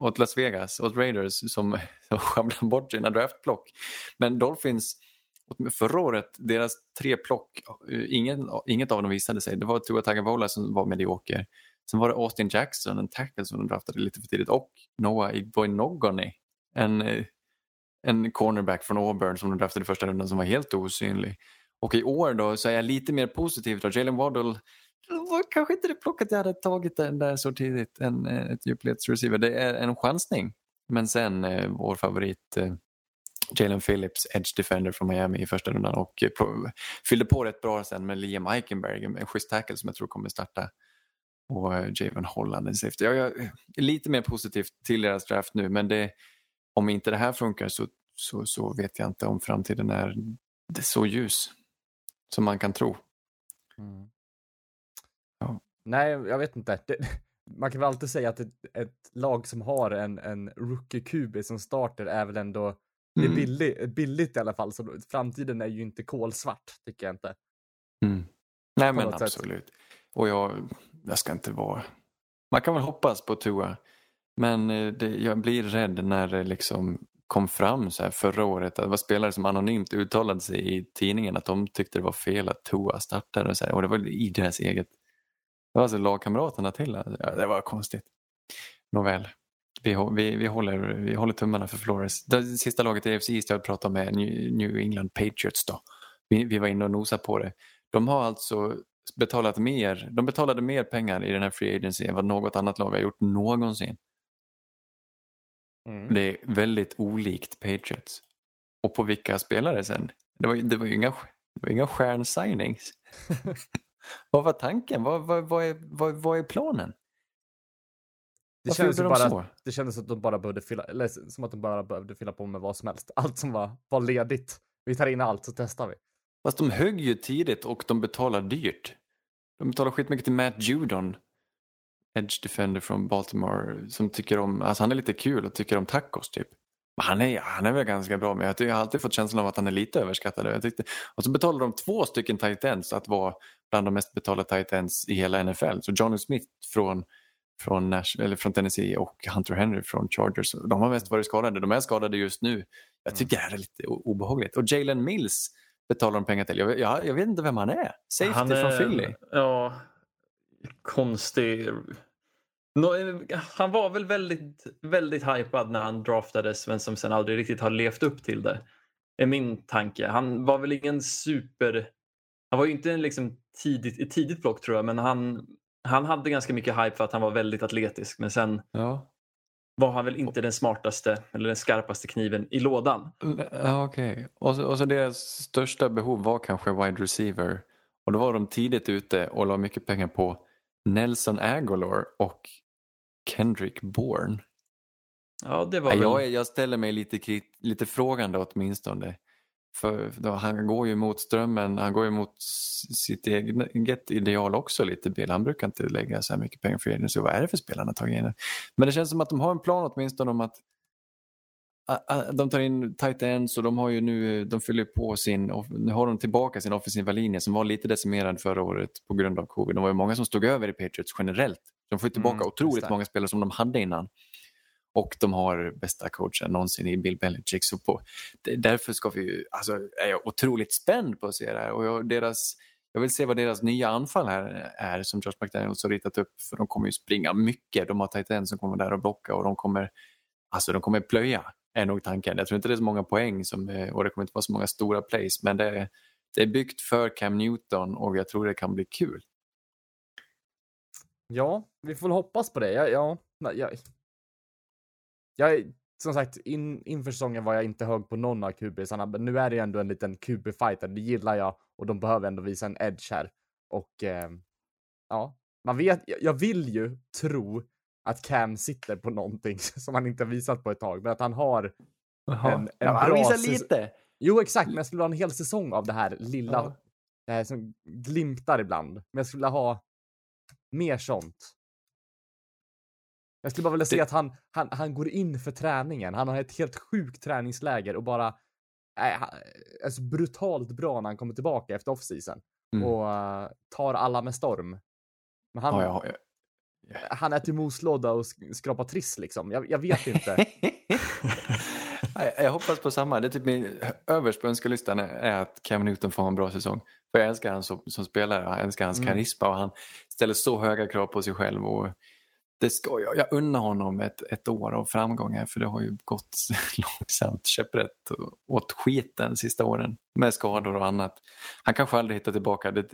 åt Las Vegas, åt Raiders som, [LAUGHS] som sjabblar bort sina draftplock. Men Dolphins, förra året, deras tre plock, ingen, inget av dem visade sig. Det var Tua Tagovailoa som var medioker. Sen var det Austin Jackson, en tackle som de draftade lite för tidigt och Noah Igboinogony, en, eh, en cornerback från Auburn som de draftade i första rundan som var helt osynlig. Och i år då så är jag lite mer positiv. då. Jalen Waddle var kanske inte det plocket jag hade tagit den där så tidigt, en, eh, ett djupledsreceiver. Det är en chansning. Men sen eh, vår favorit eh, Jalen Phillips, edge defender från Miami i första rundan och eh, på, fyllde på rätt bra sen med Liam Eikenberg. en schysst tackle som jag tror kommer starta. Och eh, Javon Holland, en safety. Jag jag är lite mer positiv till deras draft nu men det, om inte det här funkar så, så, så vet jag inte om framtiden är så ljus som man kan tro. Ja. Nej, jag vet inte. Det, [LAUGHS] man kan väl alltid säga att ett, ett lag som har en, en rookie QB som starter är väl ändå det är Mm. billig, billigt i alla fall. Så framtiden är ju inte kolsvart, tycker jag inte. Mm. Nej men något sätt. absolut. Och jag, jag ska inte vara... Man kan väl hoppas på Tua. Men eh, det, jag blir rädd när det liksom kom fram så här förra året att det var spelare som anonymt uttalade sig i tidningen att de tyckte det var fel att Tua startade och, så här, och det var i deras eget... Det var alltså lagkamraterna till. Ja, det var konstigt. Nåväl. Vi, vi, vi, håller, vi håller tummarna för Flores. Det sista laget i AFC East jag pratade med är New New England Patriots. Då. Vi, vi var inne och nosade på det. De har alltså betalat mer, de betalade mer pengar i den här free agency än vad något annat lag har gjort någonsin. Mm. Det är väldigt olikt Patriots. Och på vilka spelare sen? Det var, ju- det var ju inga, det var inga stjärnsignings. [LAUGHS] vad var tanken? Vad, vad, vad, är, vad, vad är planen? Det Varför kändes, bara, så? det kändes som att de bara behövde fylla, eller som att de bara behövde fylla på med vad som helst. Allt som var, var ledigt. Vi tar in allt så testar vi. Fast de högg ju tidigt och de betalar dyrt. De betalar skitmycket till Matt Judon, edge defender från Baltimore, som tycker om, alltså han är lite kul och tycker om tacos typ. Men han är, han är väl ganska bra, men jag, har alltid fått känslan av att han är lite överskattad. Jag tyckte, och så betalar de två stycken tight ends att vara bland de mest betalda tight ends i hela NFL. Så Johnny Smith från, från, Nash, eller från Tennessee och Hunter Henry från Chargers. De har mest varit skadade. De är skadade just nu. Jag tycker det här är lite obehagligt. Och Jalen Mills betalar de pengar till. Jag, jag, jag vet inte vem han är. Safety Han från är- Philly. Ja, konstig. Han var väl väldigt, väldigt hypad när han draftades men som sen aldrig riktigt har levt upp till det. är min tanke. Han var väl ingen super... Han var ju inte en liksom tidigt, ett tidigt block tror jag men han, han hade ganska mycket hype för att han var väldigt atletisk men sen Ja, var han väl inte den smartaste eller den skarpaste kniven i lådan. ja okej. Och, så, och så deras största behov var kanske wide receiver. Och då var de tidigt ute och la mycket pengar på Nelson Aguilar och Kendrick Bourne. Ja, det var Ja, väl... jag, jag ställer mig lite, krit, lite frågande åtminstone. För då, han går ju mot strömmen, han går ju mot sitt eget ideal också lite Bill. Han brukar inte lägga så här mycket pengar för agency. Vad är det för spelare han har tagit in? Men det känns som att de har en plan åtminstone om att De tar in tight ends och de har ju nu, de fyller på sin, nu har de tillbaka sin offensiva linje som var lite decimerad förra året på grund av covid. Det var ju många som stod över i Patriots generellt. De får tillbaka Mm, otroligt många spelare som de hade innan. Och de har bästa coachen någonsin i Bill Belichick. Så på, därför ska vi, ju- alltså, är jag otroligt spänd på att se det här. Och jag, deras, jag vill se vad deras nya anfall här är som Josh McDaniels har ritat upp. För de kommer ju springa mycket. De har tight ends som kommer där och blocka och de kommer, alltså, de kommer plöja är nog tanken. Jag tror inte det är så många poäng som, eh, och det kommer inte vara så många stora plays men det är, det är byggt för Cam Newton och jag tror det kan bli kul. Ja, vi får väl hoppas på det. Jag, ja, nej, jag, jag, som sagt, in, inför säsongen var jag inte hög på någon av QBsarna, men nu är det ju ändå en liten QB-fighter. Det gillar jag och de behöver ändå visa en edge här. Och eh, ja, man vet, jag- jag vill ju tro att Cam sitter på någonting [LAUGHS] som han inte har visat på ett tag, men att han har en, en ja, han bra visar säs- lite. Jo, exakt, men jag skulle ha en hel säsong av det här lilla, Ja. det här som glimtar ibland. Men jag skulle ha mer sånt. Jag skulle bara vilja se Det- att han, han, han går in för träningen. Han har ett helt sjukt träningsläger och bara är, är så brutalt bra när han kommer tillbaka efter offseason Mm. och eh, tar alla med storm. Men han, Ja, ja, han äter moslåda och sk- skrapar triss liksom. Jag, jag vet inte. [LAUGHS] jag, hoppas på samma. Det är typ min överst på önskelistan är- att Cam Newton får en bra säsong. För jag älskar han som, som spelare, jag älskar hans Mm. karisma och han ställer så höga krav på sig själv. Och det ska jag, jag unnar honom ett, ett år av framgång här för det har ju gått [LAUGHS] långsamt käpprätt åt skiten de sista åren med skador och annat. Han kanske aldrig hittar tillbaka, det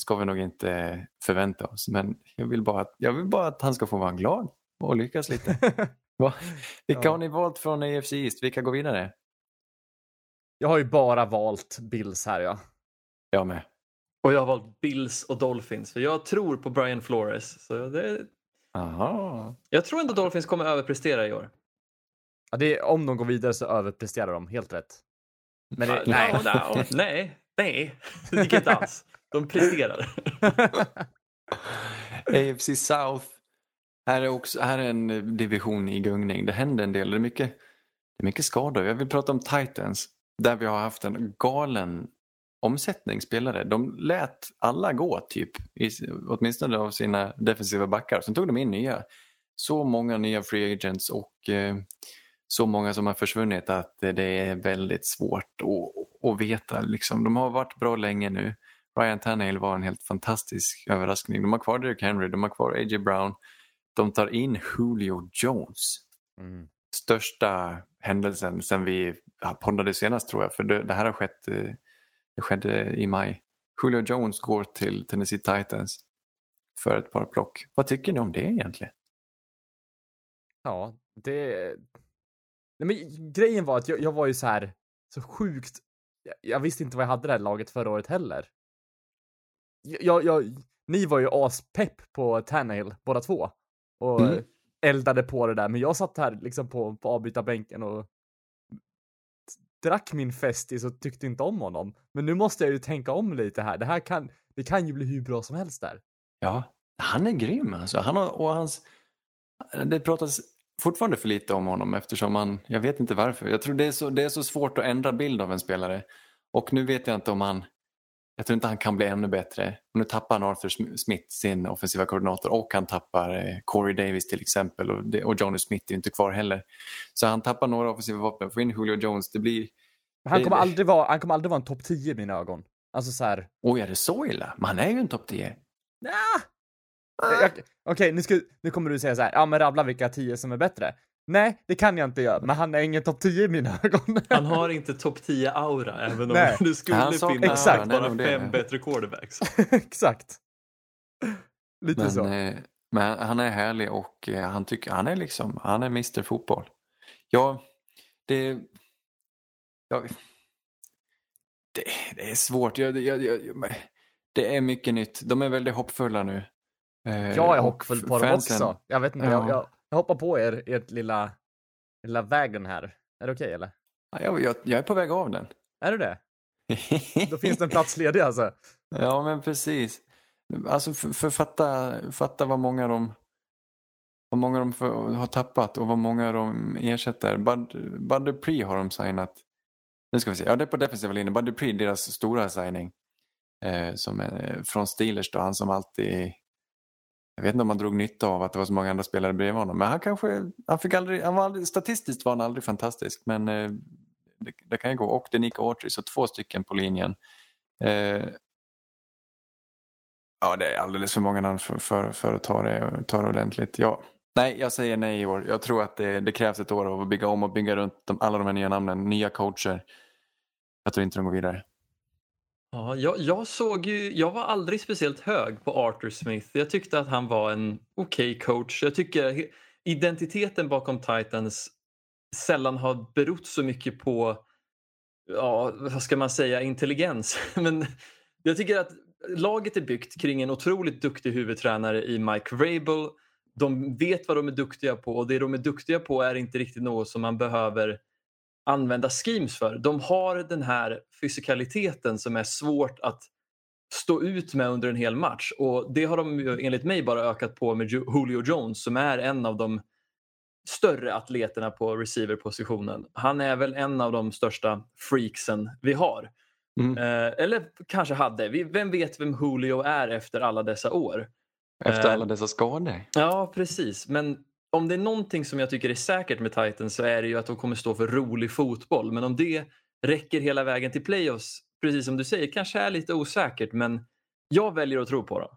ska vi nog inte förvänta oss. Men jag vill bara att, jag vill bara att han ska få vara glad och lyckas lite. [LAUGHS] Va? Vilka Ja. har ni valt från AFC East? Vilka går vidare? Jag har ju bara valt Bills här ja. Jag med. Och jag har valt Bills och Dolphins för jag tror på Brian Flores. Så det, Aha. jag tror ändå Dolphins kommer överprestera i år. ja det är, om de går vidare så överpresterar de, helt rätt. Men det, nej. no, no, [LAUGHS] nej, nej, det gick inte alls. De presterar. [LAUGHS] Eh, AFC South. Här är, också, här är en eh, division i gungning. Det händer en del. Det är mycket, det är mycket skador. Jag vill prata om Titans. Där vi har haft en galen omsättning spelare. De lät alla gå typ. I, åtminstone av sina defensiva backar. Sen tog de in nya. Så många nya free agents och eh, så många som har försvunnit att det är väldigt svårt att, att veta. Liksom. De har varit bra länge nu. Ryan Tannehill var en helt fantastisk överraskning. De har kvar Derrick Henry, de har kvar A.J. Brown. De tar in Julio Jones. Mm. Största händelsen sen vi poddade senast tror jag. För det, det här har skett eh, det skedde i maj. Julio Jones går till Tennessee Titans för ett par plock. Vad tycker ni om det egentligen? Ja, det... Nej, men grejen var att jag, jag var ju så här så sjukt... Jag, jag visste inte vad jag hade det här laget förra året heller. Jag, jag, ni var ju aspepp på Tannehill båda två och Mm. eldade på det där, men jag satt här liksom på, på avbytarbänken och drack min Festis och tyckte inte om honom. Men nu måste jag ju tänka om lite här. Det här kan, det kan ju bli hur bra som helst där. Ja, han är grym alltså. Han har, och hans, det pratas fortfarande för lite om honom eftersom han, jag vet inte varför. Jag tror det är, så, det är så svårt att ändra bild av en spelare. Och nu vet jag inte om han, jag tror inte han kan bli ännu bättre. Nu tappar han Arthur Sm- Smith sin offensiva koordinator och han tappar eh, Corey Davis till exempel och, det, och Johnny Smith är inte kvar heller. Så han tappar några offensiva vapen, får in Julio Jones, det blir, Men han kommer aldrig vara, han kommer aldrig vara en topp 10 i mina ögon. Alltså så här. oj är det så illa? Men han är ju en topp 10. Nah. Jag- Okej, nu, ska, nu kommer du säga så här, ja men rabbla vilka 10 som är bättre. Nej, det kan jag inte göra, men han är ingen topp 10 i mina ögon. Han har inte topp 10-aura även om Nej. [LAUGHS] det skulle Han finnas Exakt. bara fem det. bättre quarterbacks. [LAUGHS] Exakt. Lite Men, så. eh, men han är härlig och eh, han tycker han är liksom, han är Mr Fotboll. Ja, det, ja, det, det är svårt. Jag, jag, jag, det är mycket nytt. De är väldigt hoppfulla nu. Eh, Jag är hoppfull på dem också. Jag vet inte, Ja. Jag, hoppar på er, ert lilla, lilla vägen här. Är det okej eller? Ja, Jag, jag, jag är på väg av den. Är det det? [LAUGHS] Då finns det en plats ledig alltså. Ja, men precis. Alltså för, för fatta, fatta vad många de vad många de för, har tappat och vad många de ersätter. Bud, Bud Dupree har de signat. Nu ska vi se. Ja, det är på defensiva linjen. Bud Dupree, deras stora signing. Eh, som är från Steelers då. Han som alltid... Jag vet inte om han drog nytta av att det var så många andra spelare bredvid honom. Men han kanske... Han fick aldrig, han var aldrig, statistiskt var han aldrig fantastisk. Men eh, det, det, kan ju gå. Och det är Nico Autry, så två stycken på linjen. Eh, Ja, det är alldeles för många namn för, för, för att ta det, ta det ordentligt. Ja. Nej, jag säger nej i år. Jag tror att det, det krävs ett år av att bygga om och bygga runt de, alla de här nya namnen. Nya coacher. Jag tror inte de går vidare. Ja, jag, jag såg ju, jag var aldrig speciellt hög på Arthur Smith. Jag tyckte att han var en okej okay coach. Jag tycker identiteten bakom Titans sällan har berott så mycket på, ja, vad ska man säga, intelligens. [LAUGHS] Men jag tycker att laget är byggt kring en otroligt duktig huvudtränare i Mike Vrabel. De vet vad de är duktiga på och det de är duktiga på är inte riktigt något som man behöver använda schemes för. De har den här fysikaliteten som är svårt att stå ut med under en hel match och det har de enligt mig bara ökat på med Julio Jones som är en av de större atleterna på receiverpositionen. Han är väl en av de största freaksen vi har. Mm. Eh, eller kanske hade. Vem vet vem Julio är efter alla dessa år? Efter eh, alla dessa skador? Ja, precis. Men om det är någonting som jag tycker är säkert med Titans så är det ju att de kommer stå för rolig fotboll. Men om det räcker hela vägen till playoffs, precis som du säger, kanske är lite osäkert. Men jag väljer att tro på dem.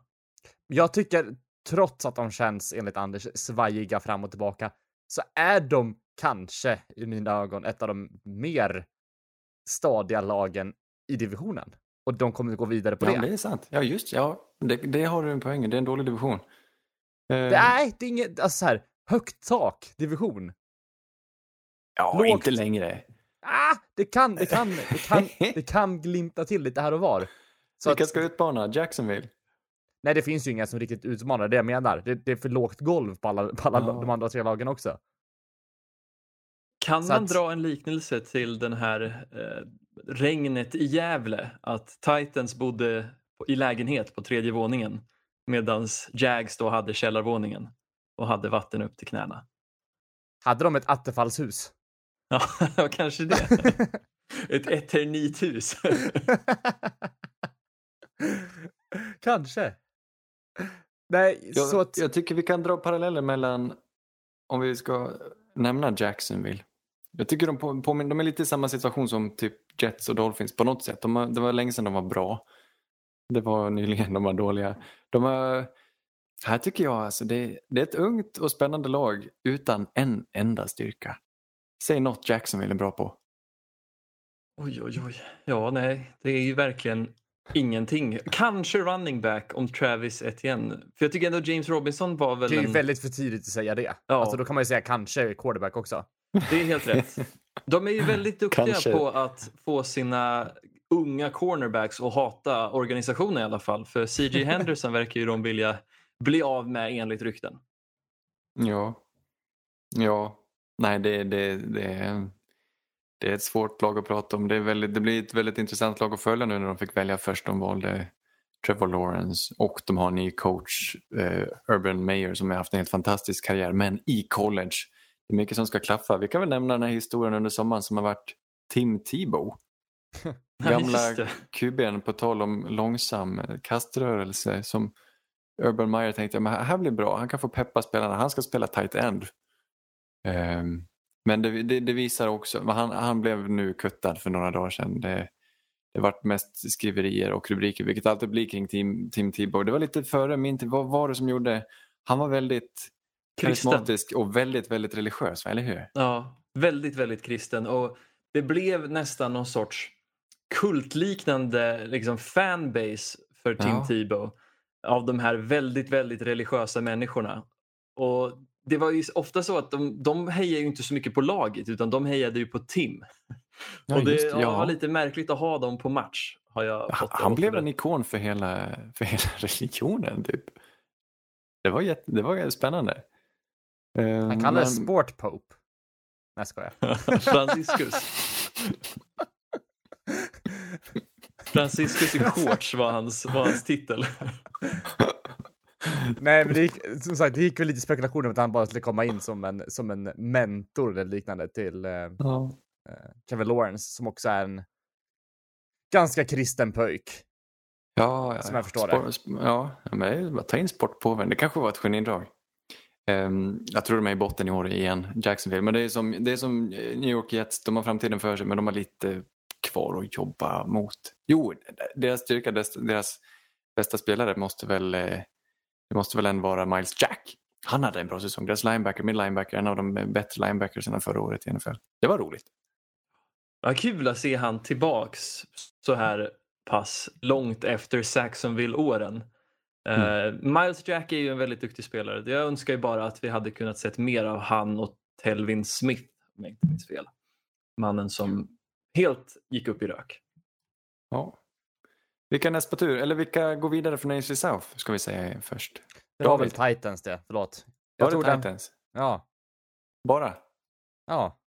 Jag tycker, trots att de känns enligt Anders svajiga fram och tillbaka, så är de kanske i mina ögon ett av de mer stadiga lagen i divisionen. Och de kommer att gå vidare på ja, det. Ja, det är sant. Ja, just ja. Det, det har du en poäng Det är en dålig division. Nej, det är inget, alltså så här, högt tak division. Ja, Lågt. inte längre. Ah, det kan, det kan, det kan, [LAUGHS] det kan glimta till lite här och var. Så Vilka att, ska utmana? Jacksonville? Nej, det finns ju inga som riktigt utmanar, det jag menar. Det, det är för lågt golv på alla, på alla ja. de andra tre lagen också. Kan så man att... dra en liknelse till den här eh, regnet i Gävle att Titans bodde i lägenhet på tredje våningen medan Jags då hade källarvåningen och hade vatten upp till knäna. Hade de ett attefallshus? Ja, [LAUGHS] kanske det. [LAUGHS] ett eternithus. [LAUGHS] kanske. Nej, jag, så att... jag tycker vi kan dra paralleller mellan, om vi ska nämna Jacksonville, jag tycker de, på, på, de är lite i samma situation som typ Jets och Dolphins på något sätt. De har, det var länge sedan de var bra. Det var nyligen de var dåliga. De har, här tycker jag alltså det, det är ett ungt och spännande lag utan en enda styrka. Säg något Jacksonville är bra på. Oj, oj, oj. Ja, nej, det är ju verkligen ingenting. Kanske running back om Travis Etienne. För jag tycker ändå James Robinson var väl Det är ju en... väldigt för tidigt att säga det. Ja. Alltså då kan man ju säga kanske quarterback också. Det är helt rätt. De är ju väldigt duktiga Kanske. på att få sina unga cornerbacks att hata organisationen i alla fall. För CJ Henderson verkar ju de vilja bli av med enligt rykten. Ja. Ja. Nej, det, det, det, det är ett svårt lag att prata om. Det, är väldigt, det blir ett väldigt intressant lag att följa nu när de fick välja först. De valde Trevor Lawrence och de har en ny coach, uh, Urban Meyer, som har haft en helt fantastisk karriär, men i college det är mycket som ska klaffa. Vi kan väl nämna den här historien under sommaren som har varit Tim Tebow. [LAUGHS] Gamla kuben på tal om långsam kaströrelse som Urban Meyer tänkte att här blir bra, han kan få peppa spelarna, han ska spela tight end. Um, men det, det, det, visar också, han, han blev nu kuttad för några dagar sedan. Det, det varit mest skriverier och rubriker, vilket alltid blir kring Tim, Tim Tebow. Det var lite före min tid, vad var det som gjorde, han var väldigt Karismatisk och väldigt, väldigt religiös, eller hur? Ja, väldigt, väldigt kristen. Och det blev nästan någon sorts kultliknande liksom, fanbase för Tim ja. Tebow av de här väldigt, väldigt religiösa människorna. Och det var ju ofta så att de, de hejade ju inte så mycket på laget utan de hejade ju på Tim. Ja, och det just, ja. var lite märkligt att ha dem på match. Har jag han, han blev en ikon för hela, [LAUGHS] för hela religionen. Typ. Det, var jätte, det var spännande. Han ehm, kallades men... Sport Pope. Nej, jag skojar. [LAUGHS] Franciscus. [LAUGHS] Franciscus i shorts var hans, var hans titel. Nej, men det gick, som sagt, det gick väl lite spekulationer om att han bara skulle komma in som en, som en mentor eller liknande till eh, Ja. eh, Kevin Lawrence som också är en ganska kristen pöjk. Ja, ja, Som jag förstår Sport- sp- Ja, men det ta in sportpåven. Det kanske var ett genidrag. Um, jag tror de är i botten i år igen, Jacksonville. Men det är, som, det är som eh, New York Jets, de har framtiden för sig men de har lite kvar att jobba mot. Jo, deras styrka, deras, deras bästa spelare måste väl, eh, det måste väl ändå vara Miles Jack. Han hade en bra säsong. Deras linebacker, min linebacker, en av de bättre linebackers än förra året i NFL. Det var roligt. Ja, kul att se han tillbaks så här pass långt efter Saxonville-åren. Eh, Miles Jack är ju en väldigt duktig spelare. Jag önskar ju bara att vi hade kunnat sett mer av han och Telvin Smith, om jag inte minns fel. Mannen som helt gick upp i rök. Ja. Vilka näst på tur? Eller vilka går vidare från AFC South ska vi säga först. Det var väl. Titans det, förlåt. Var Jag tror det den, Titans? ja, Bara? ja.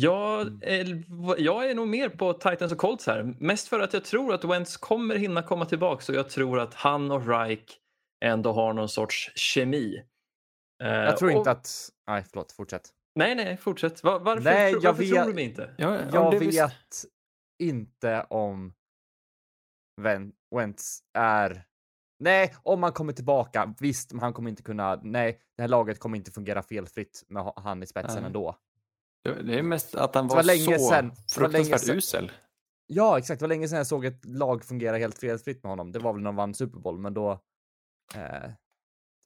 Jag är, jag är nog mer på Titans och Colts här. Mest för att jag tror att Wentz kommer hinna komma tillbaka och jag tror att han och Reich ändå har någon sorts kemi. Eh, Jag tror och- inte att... Nej, förlåt, fortsätt. Nej, nej, fortsätt. Var, varför Nej, tro, jag varför vet- tror du mig inte? Ja, om Jag det visst- vet inte om Wen- Wentz är... Nej, om han kommer tillbaka, visst, men han kommer inte kunna... Nej, det här laget kommer inte fungera felfritt med ha- han i spetsen Nej. ändå. Det är mest att han Det var, var länge så länge fruktansvärt sedan- usel. Ja, exakt. Det var länge sedan jag såg ett lag fungera helt felfritt med honom. Det var väl när de vann Super Bowl, men då... Eh,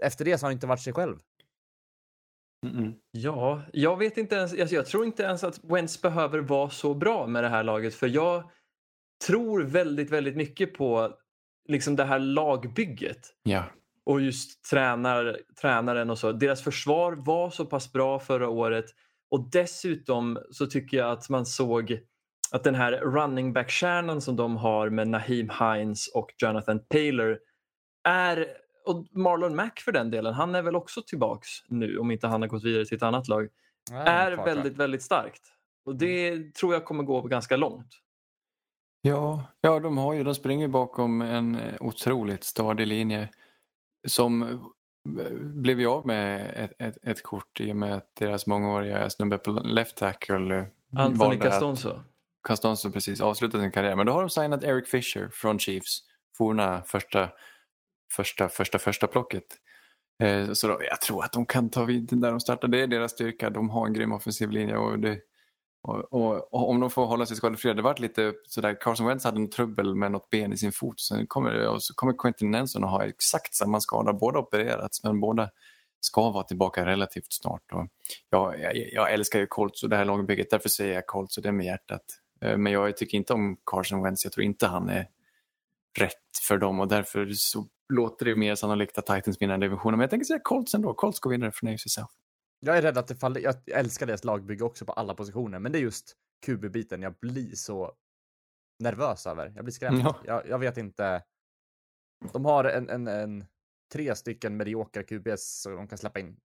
efter det så har han inte varit sig själv. Ja, jag vet inte ens. Alltså jag tror inte ens att Wentz behöver vara så bra med det här laget för jag tror väldigt, väldigt mycket på liksom det här lagbygget. Ja. och just tränar, tränaren och så. Deras försvar var så pass bra förra året och dessutom så tycker jag att man såg att den här running back-kärnan som de har med Naheem Hines och Jonathan Taylor är, och Marlon Mack för den delen, han är väl också tillbaks nu om inte han har gått vidare till ett annat lag, Nej, är kvar, tror jag. väldigt, väldigt starkt. Och det tror jag kommer gå ganska långt. Ja, ja de, har ju, de springer bakom en eh, otroligt stadig linje som eh, blev ju av med ett, ett, ett kort i och med att deras mångåriga snubbe på left tackle eh, Anthony valde att- Castonzo. Castonzo precis avslutat sin karriär. Men då har de signat Eric Fisher från Chiefs. Forna första, första, första, första plocket. Eh, så då, jag tror att de kan ta vid där de startar. Det är deras styrka. De har en grym offensiv linje. Och, det, och, och, och om de får hålla sig skadefria. Det varit lite sådär, Carson Wentz hade en trubbel med något ben i sin fot. Sen kommer, och så kommer Quentin Nelson att ha exakt samma skada. Båda opererats men båda ska vara tillbaka relativt snart. Och jag, jag, jag älskar ju Colts och det här lagbygget. Därför säger jag Colts och det är med hjärtat. Eh, men jag tycker inte om Carson Wentz. Jag tror inte han är rätt för dem och därför så låter det mer sannolikt att Titans vinner divisionen. Men jag tänker säga Colts ändå. Colts går vidare från AFC South. Jag är rädd att det faller. Jag älskar deras lagbygge också på alla positioner, men det är just QB-biten jag blir så nervös över. Jag blir skrämd. Ja. Jag, jag vet inte. De har en, en, en tre stycken mediokra QBs som de kan släppa in.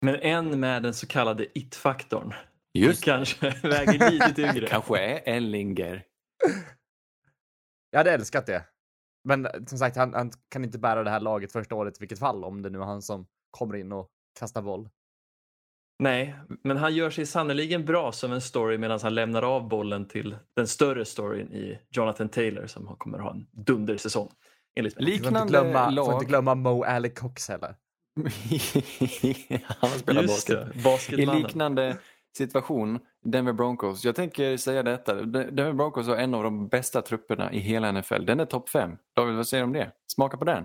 Men en med den så kallade it-faktorn. Just Kanske väger lite tyngre. [LAUGHS] Kanske är Ellinger. Jag hade älskat det. Men eh, som sagt, han, han kan inte bära det här laget första året i vilket fall, om det nu är han som kommer in och kastar boll. Nej, men han gör sig sannoliken bra som en story medan han lämnar av bollen till den större storyn i Jonathan Taylor som kommer ha en dundersäsong. Enligt mig. Vi får inte Liknande glömma, får lag. inte glömma Mo Alley Cox heller. [LAUGHS] han spelar Just basket. det, I liknande situation, Denver Broncos. Jag tänker säga detta. De- Denver Broncos har en av de bästa trupperna i hela NFL. Den är topp fem. David, vad säger du om det? Smaka på den.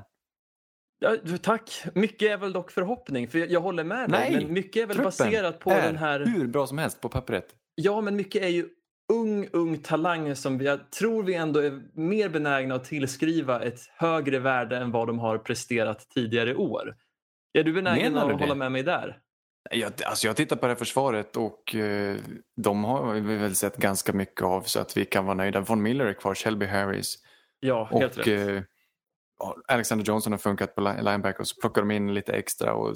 Ja, tack. Mycket är väl dock förhoppning, för jag, jag håller med dig. Nej, men mycket är väl baserat på är den här... hur bra som helst på pappret. Ja, men mycket är ju ung, ung talang som jag tror vi ändå är mer benägna att tillskriva ett högre värde än vad de har presterat tidigare år. Är du benägen Menar du att det? hålla med mig där? Jag, alltså jag tittar på det här försvaret och eh, de har vi väl sett ganska mycket av så att vi kan vara nöjda. Von Miller är kvar, Shelby Harris Ja, helt och rätt. eh, Alexander Johnson har funkat på li- linebacker och så plockar de in lite extra och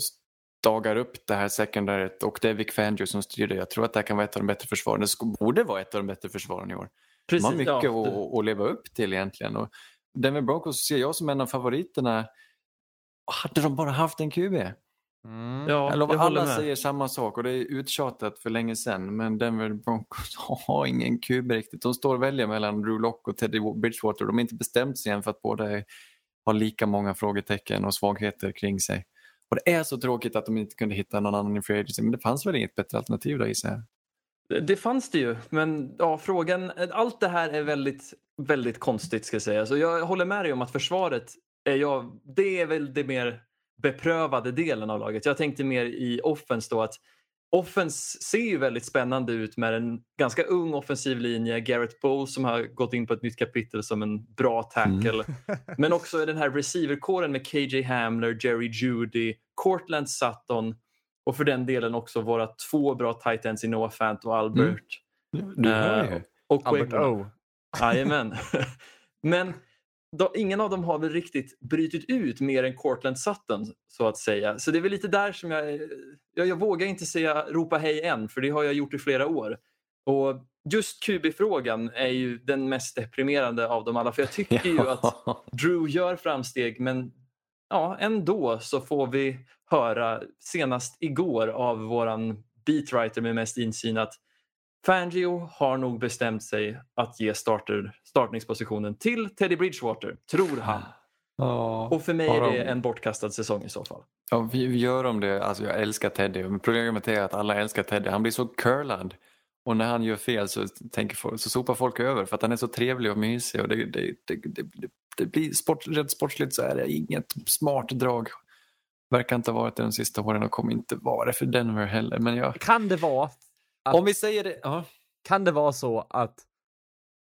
dagar upp det här secondaryt och det är Vic Fangio som styr det. Jag tror att det här kan vara ett av de bättre försvaren. Det borde vara ett av de bättre försvaren i år. De har Precis, mycket ja, det- att, att leva upp till egentligen. Och Denver Broncos ser jag som en av favoriterna. Hade de bara haft en QB? Mm. Ja, Jag lovar, jag alla med. säger samma sak och det är uttjatat för länge sedan. Men Denver Broncos [LAUGHS] har ingen QB riktigt. De står och väljer mellan Drew Lock och Teddy Bridgewater. De har inte bestämt sig än för att båda har lika många frågetecken och svagheter kring sig. Och det är så tråkigt att de inte kunde hitta någon annan i free agency. Men det fanns väl inget bättre alternativ då gissar jag. Det- Det fanns det ju, men ja, frågan, allt det här är väldigt, väldigt konstigt ska jag säga. Så jag håller med dig om att försvaret är, jag, det är väl det mer beprövade delen av laget. Jag tänkte mer i offense då att offense ser ju väldigt spännande ut med en ganska ung offensiv linje. Garrett Bowles som har gått in på ett nytt kapitel som en bra tackle. [LAUGHS] Men också den här receiverkåren med KJ Hamler, Jerry Judy, Cortland Sutton och för den delen också våra två bra tight ends i Noah Fant och Albert. Du hör Eh, ju. och Albert. O. Jajamän. [LAUGHS] Men de, ingen av dem har väl riktigt brytit ut mer än Cortland Sutton så att säga. Så det är väl lite där som jag, jag, jag vågar inte säga ropa hej än för det har jag gjort i flera år. Och just QB-frågan är ju den mest deprimerande av dem alla för jag tycker ju att Drew gör framsteg men ja, ändå så får vi höra senast igår av våran beatwriter med mest insyn att Fangio har nog bestämt sig att ge starter, startningspositionen till Teddy Bridgewater, tror han. Ja. Och för mig är de- det en bortkastad säsong i så fall. Ja, vi, gör om det. Alltså, jag älskar Teddy. Men problemet är att alla älskar Teddy. Han blir så curlad. Och när han gör fel så, tänker folk, så sopar folk över för att han är så trevlig och mysig. Och det, det, det, det, det, det blir sport, rent sportsligt så är det inget smart drag. Verkar inte ha varit det de sista åren och kommer inte vara det för Denver heller. Men jag, Kan det vara Att- om vi säger det. Ja. kan det vara så att,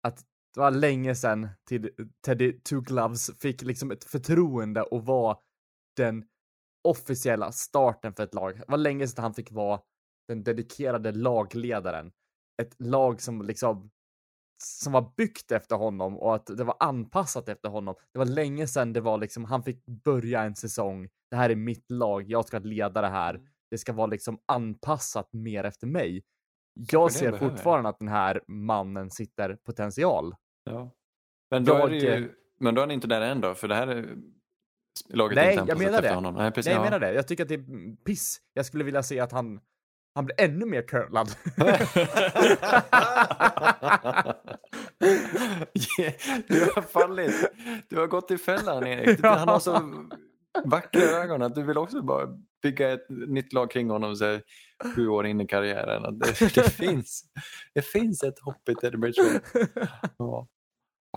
att det var länge sedan till Teddy Two Gloves fick liksom ett förtroende och var den officiella starten för ett lag. Det var länge sedan han fick vara den dedikerade lagledaren. Ett lag som liksom som var byggt efter honom och att det var anpassat efter honom. Det var länge sedan det var liksom, han fick börja en säsong. Det här är mitt lag, jag ska leda det här. Det ska vara liksom anpassat mer efter mig. Jag ser fortfarande att den här mannen sitter potential. Ja. Men, då är Jag- ju, men då är han inte där än då, för det här är laget är Nej, inte jag menar det. honom. Nej, precis, Nej, jag ja. menar det. Jag tycker att det är piss. Jag skulle vilja se att han, han blir ännu mer curlad. [LAUGHS] [LAUGHS] [LAUGHS] Du har fallit. Du har gått i fällan Erik. Han har så vackra ögon att du vill också bara bygga ett nytt lag kring honom så här, sju år in i karriären. Att det, det, [LAUGHS] finns, det finns ett hopp i Teddy Bridgewater. Ja.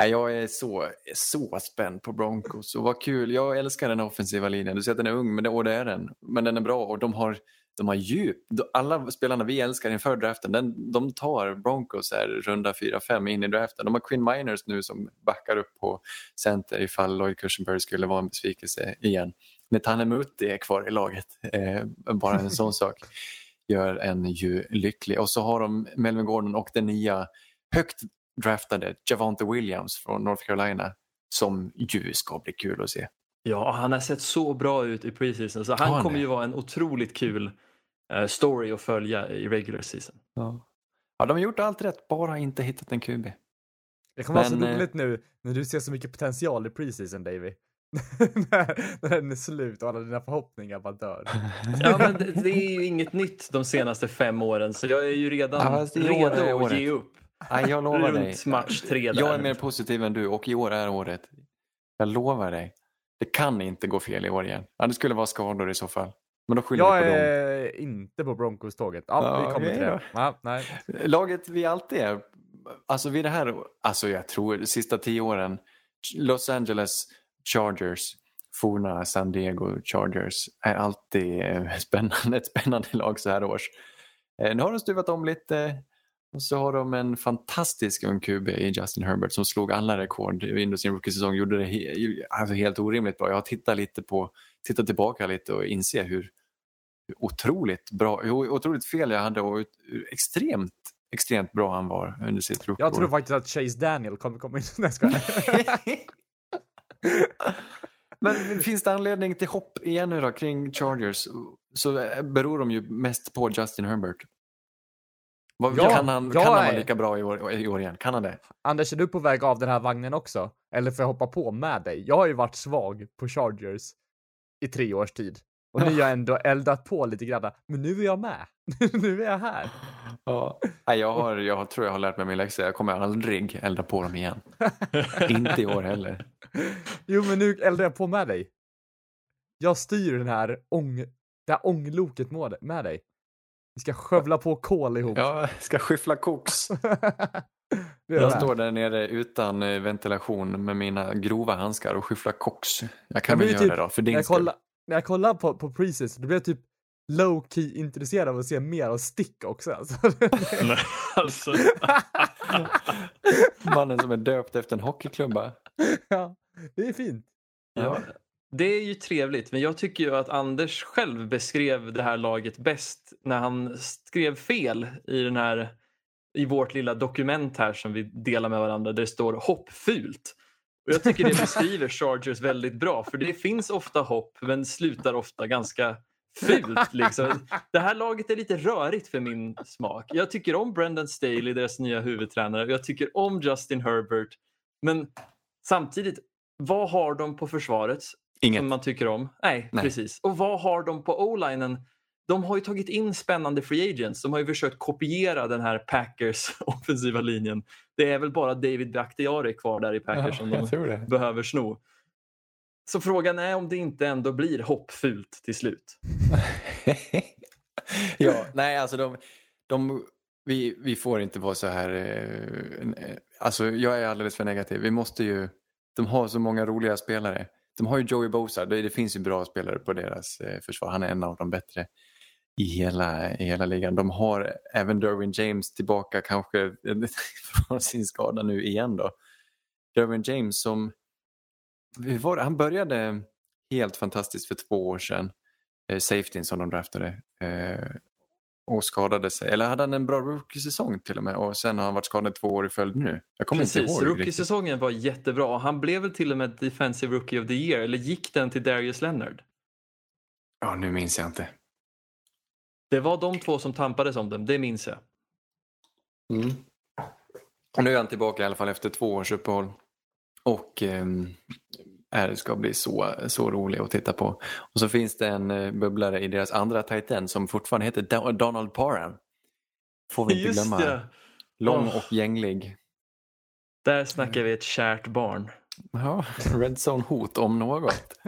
Jag är så, så spänd på Broncos och vad kul. Jag älskar den offensiva linjen. Du säger att den är ung, men det, och det är den. Men den är bra och de har, de har djup. Alla spelarna vi älskar inför draften, den, de tar Broncos här runda 4-5 in i draften. De har Quinn Miners nu som backar upp på center ifall Lloyd Cushenberry skulle vara en besvikelse igen. Netanemuti är kvar i laget. Eh, bara en sån sak gör en ju lycklig. Och så har de Melvin Gordon och den nya högt draftade Javante Williams från North Carolina som ju ska bli kul att se. Ja, han har sett så bra ut i preseason så han han kommer ju vara en otroligt kul story att följa i regular season. Ja. ja, de har gjort allt rätt, bara inte hittat en QB. Det kommer vara så eh, roligt nu när du ser så mycket potential i preseason, Davy. [LAUGHS] när, när den är slut och alla dina förhoppningar bara dör. Ja, men det, det är ju inget nytt de senaste fem åren så jag är ju redan Ja, redo att ge upp. Nej, jag lovar dig. Runt match tre där. Jag är mer positiv än du och i år är året. Jag lovar dig. Det kan inte gå fel i år igen. Ja, det skulle vara skador i så fall. Men då skyller Jag på dem. är inte på Broncos-tåget. Ja, Ja, vi kommer till det. Ja, nej. Laget vi alltid är, alltså vid det här, alltså jag tror de sista tio åren, Los Angeles Chargers, forna San Diego Chargers är alltid eh, [LAUGHS] spännande, ett spännande lag så här års. Eh, Nu har de stuvat om lite och så har de en fantastisk ung QB i Justin Herbert som slog alla rekord under sin rookie-säsong. Gjorde det he- alltså helt orimligt bra. Jag har tittat lite på, tittat tillbaka lite och inser hur, hur otroligt bra, hur otroligt fel jag hade och hur extremt, extremt bra han var under sitt rookie Jag tror faktiskt att Chase Daniel kommer komma in. [LAUGHS] Nej, jag. [LAUGHS] Men finns det anledning till hopp igen nu då kring Chargers så beror de ju mest på Justin Herbert. Vad, Ja, kan han, kan han vara lika bra i år, i år igen? Kan han det? Anders, är du på väg av den här vagnen också? Eller får jag hoppa på med dig? Jag har ju varit svag på Chargers i tre års tid. Och ni har ändå eldat på lite grann. Men nu är jag med. [LAUGHS] nu är jag här. Ja. Jag, har, jag tror jag har lärt mig min läxa. Jag kommer aldrig elda på dem igen. [LAUGHS] Inte i år heller. Jo, men nu eldar jag på med dig. Jag styr den här ång, det här ångloket med med dig. Vi ska skövla på kol ihop. Jag ska skyffla koks. [LAUGHS] Jag står där nere utan eh, ventilation med mina grova handskar och skyfflar koks. Jag kan väl göra typ- det då, för när din jag skull. kollar, när jag kollar på, på precis, då blir jag typ low key intresserad av att se mer av Stick också. Alltså. [LAUGHS] Nej, alltså. [LAUGHS] Mannen som är döpt efter en hockeyklubba. ja, det är fint. Ja, det är ju trevligt, men jag tycker ju att Anders själv beskrev det här laget bäst när han skrev fel i den här i vårt lilla dokument här som vi delar med varandra där det står hoppfult. Och jag tycker det beskriver [LAUGHS] Chargers väldigt bra för det finns ofta hopp men slutar ofta ganska fult. Liksom. Det här laget är lite rörigt för min smak. Jag tycker om Brendan Staley, deras nya huvudtränare. Jag tycker om Justin Herbert. Men samtidigt, vad har de på försvaret Inget. som man tycker om? Nej, Nej. precis. Och vad har de på o-linen? De har ju tagit in spännande free agents. De har ju försökt kopiera den här Packers [LAUGHS] offensiva linjen. Det är väl bara David Bakhtiari kvar där i Packers som de [LAUGHS] behöver sno. Så frågan är om det inte ändå blir hoppfult till slut. [LAUGHS] ja, nej alltså de, de, vi, vi får inte vara så här, eh, eh, alltså jag är alldeles för negativ. Vi måste ju, de har så många roliga spelare. De har ju Joey Bosa, det, det finns ju bra spelare på deras eh, försvar. Han är en av de bättre i hela, i hela ligan. De har även Derwin James tillbaka kanske [LAUGHS] från sin skada nu igen då. Derwin James som, hur var det? han började helt fantastiskt för två år sedan eh, safetyn som de draftade. Eh, och skadade sig. Eller hade han en bra rookie-säsong till och med och sen har han varit skadad två år i följd nu. Jag kommer inte Precis, ihåg riktigt. rookie-säsongen var jättebra. Han blev väl till och med Defensive Rookie of the Year, eller gick den till Darius Leonard? Ja, nu minns jag inte. Det var de två som tampades om den, det minns jag. Och nu är han tillbaka i alla fall efter två års uppehåll. Och ehm, är, ska bli så, så rolig att titta på. Och så finns det en eh, bubblare i deras andra tight end som fortfarande heter Do- Donald Parham. Får vi inte Just glömma. det, Lång och gänglig. där snackar vi ett kärt barn. Ja, [LAUGHS] Red Zone-hot om något.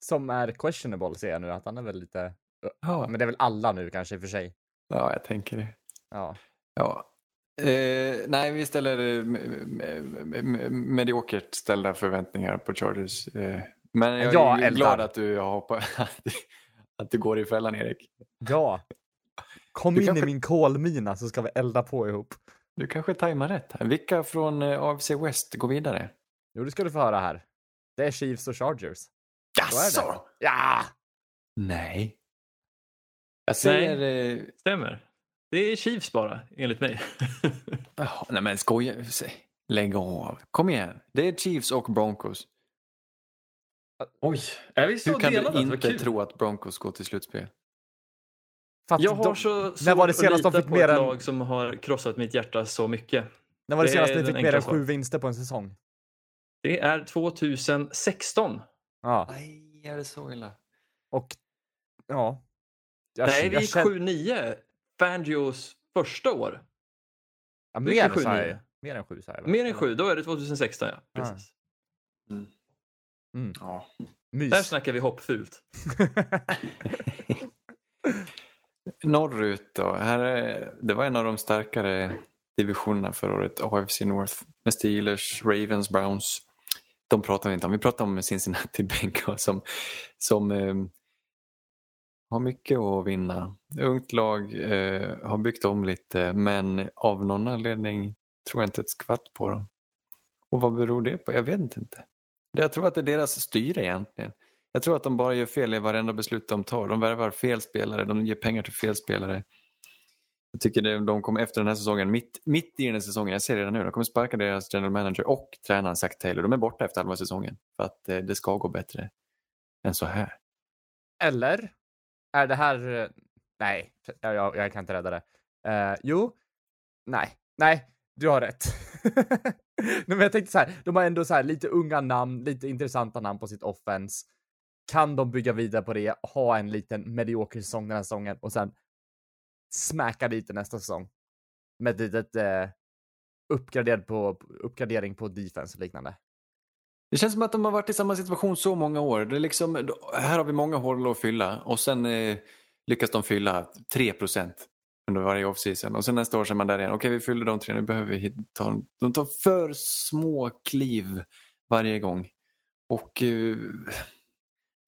Som är questionable ser jag nu, att han är väl lite... Ja, Men det är väl alla nu kanske i och för sig. ja jag tänker det. Ja. Ja. Eh, nej, vi ställer eh, me- me- me- mediokert ställda förväntningar på Chargers. Eh, men jag Jag är glad att du, jag hoppas, [LAUGHS] att, du- går i fällan, Erik. Ja. Kom Du in kanske- i min kolmina så ska vi elda på ihop. Du kanske tajmar rätt här. Vilka från eh, AFC West går vidare? Jo, det ska du få höra här. Det är Chiefs och Chargers. Så är det. Ja! Nej. Jag säger... Eh, Stämmer. Det är Chiefs bara, enligt mig. [LAUGHS] nej men skoja. Lägg av. Kom igen. Det är Chiefs och Broncos. Oj, är vi så Hur kan delade? du inte tro att Broncos går till slutspel? Att Jag har de- så svårt var det att senast de lita fick på mer ett än- lag som har krossat mitt hjärta så mycket. När var det det senast ni fick mer än sju vinster på en säsong? Det är 2016. Ja. Nej, är det så illa? Och... Ja. Jag, Nej, vi gick känner- 7-9. Fangios första år. Ja, mer, gick sa jag 7-9. ju. Mer än sju sa jag. Mer än 7, då är det 2016 ja. Ja. Precis. Mm. Ja. Mys. Där snackar vi hoppfult. [LAUGHS] Norrut då. Här är, det var en av de starkare divisionerna förra året. AFC North med Steelers, Ravens, Browns. De pratar vi inte om. Vi pratar om Cincinnati Bengals som, som eh, har mycket att vinna. Ungt lag, eh, har byggt om lite men av någon anledning tror jag inte ett skvatt på dem. Och vad beror det på? Jag vet inte. Jag tror att det är deras styre egentligen. Jag tror att de bara gör fel i varenda beslut de tar. De värvar fel spelare, de ger pengar till fel spelare. Jag tycker det, de kommer efter den här säsongen, mitt, mitt i den här säsongen, jag ser redan nu, de kommer sparka deras general manager och tränaren Zack Taylor. De är borta efter halva säsongen för att eh, det ska gå bättre än så här. Eller? Är det här... Eh, nej, jag, jag, jag kan inte rädda det. Uh, jo, nej, nej, du har rätt. [LAUGHS] Nej, men jag tänkte så här, de har ändå så här lite unga namn, lite intressanta namn på sitt offense. Kan de bygga vidare på det, ha en liten medioker säsong den här säsongen och sen smäcka dit det nästa säsong med ett litet eh, på, uppgradering på defense och liknande. Det känns som att de har varit i samma situation så många år. Det är liksom, här har vi många hål att fylla och sen eh, lyckas de fylla 3 procent under varje offseason. Och sen nästa år så är man där igen. Okej, vi fyller de tre, nu behöver vi ta... De tar för små kliv varje gång. Och eh,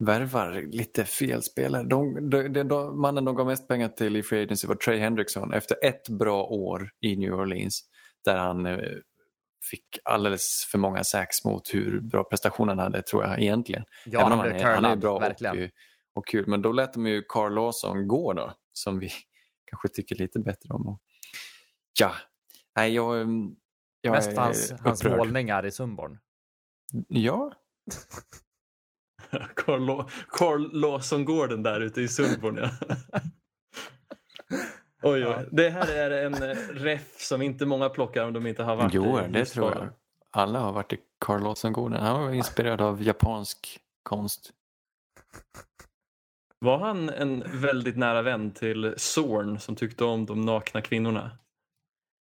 värvar lite fel spelare. De, de, de, de, mannen de gav mest pengar till i Free Agency var Trey Hendrickson efter ett bra år i New Orleans där han eh, fick alldeles för många sacks mot hur bra prestationen hade tror jag egentligen. Ja, Även om han är, han är bra verkligen. och, och kul. Men då lät de ju Carl Lawson gå då, som vi [LAUGHS] kanske tycker lite bättre om. Och, ja, nej jag, mm, jag Mest är hans, hans upprörd. målningar i Sundborn. Ja, [LAUGHS] Carl, Law- Carl Lawson Gordon där ute i Sundborn. Ja. [LAUGHS] Oj, oj. Det här är en eh, ref som inte många plockar om de inte har varit jo, i det tror jag. Alla har varit i Carl Lawson-gården. Han var inspirerad av japansk konst. Var han en väldigt nära vän till Zorn som tyckte om de nakna kvinnorna?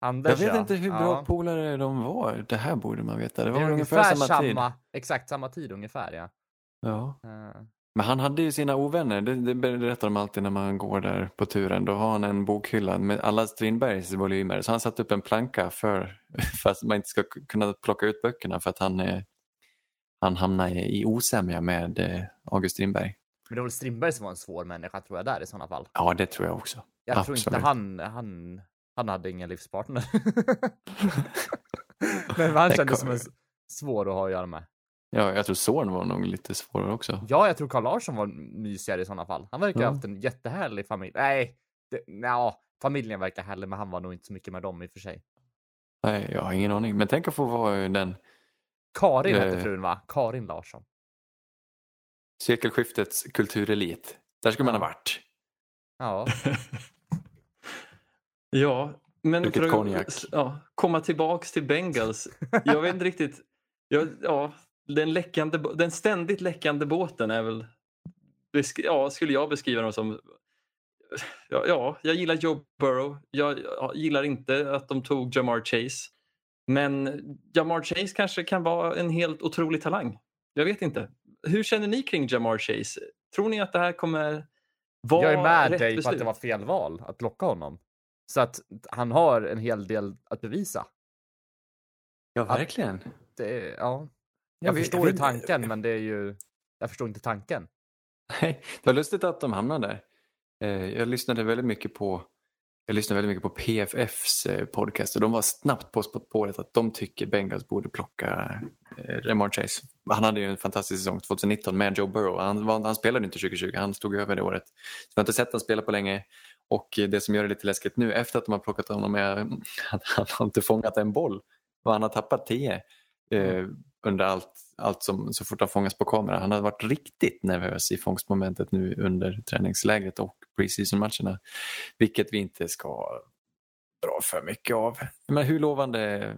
Anders, Jag vet ja. inte hur bra ja. polare de var. Det här borde man veta. Det Det var är ungefär, ungefär samma, tid. samma, exakt samma tid ungefär ja. Ja. Eh, Men han hade ju sina ovänner, det, det berättar de alltid när man går där på turen. Då har han en bokhylla med alla Strindbergs volymer. Så han satt upp en planka för, [LAUGHS] för att man inte ska kunna plocka ut böckerna för att han, han hamnar i osämja med eh, August Strindberg. Men det var väl Strindberg som var en svår människa tror jag där i sådana fall. Ja, det tror jag också. Jag tror inte Absolut. han, han, han hade ingen livspartner. [LAUGHS] Men han [LAUGHS] Det kändes som en svår att ha att göra med. Ja, jag tror Zorn var nog lite svårare också. Ja, jag tror Carl Larsson var mysigare i sådana fall. Han verkar ha Ja. haft en jättehärlig familj. Nej, det, nja, familjen verkar härlig, men han var nog inte så mycket med dem i och för sig. Nej, jag har ingen aning. Men tänk att få vara den Karin hette Eh. frun va? Karin Larsson. sekelskiftets kulturelit. Där skulle man ha varit. Ja, [LAUGHS] Ja, men Druckit för att konjak. ja, komma tillbaks till Bengals. Jag vet inte riktigt. Jag, ja, den, läckande, den ständigt läckande båten är väl, ja, skulle jag beskriva dem som. [SIGHS] Ja, ja, jag gillar Joe Burrow. Jag, jag gillar inte att de tog Jamar Chase. Men Jamar Chase kanske kan vara en helt otrolig talang. Jag vet inte. Hur känner ni kring Jamar Chase? Tror ni att det här kommer vara jag är med rätt dig på att beslut? det var fel val att locka honom. Så att han har en hel del att bevisa. Ja, verkligen. Det är, ja. Jag, vet- förstår ju tanken, men det är ju... Jag förstår inte tanken. Nej, det var lustigt att de hamnade där. Eh, Jag lyssnade väldigt mycket på jag lyssnade väldigt mycket på PFFs eh, podcast och de var snabbt på spåret att de tycker Bengals borde plocka eh, Ramon Chase. Han hade ju en fantastisk säsong 2019 med Joe Burrow. Han, han spelade inte 2020, han stod över det året. Så vi har inte sett honom spela på länge och eh, det som gör det lite läskigt nu efter att de har plockat honom är att han har inte fångat en boll och han har tappat 10 eh, under allt, allt som så fort han fångas på kamera. Han har varit riktigt nervös i fångstmomentet nu under träningslägret och preseason-matcherna. Vilket vi inte ska dra för mycket av. Men hur lovande...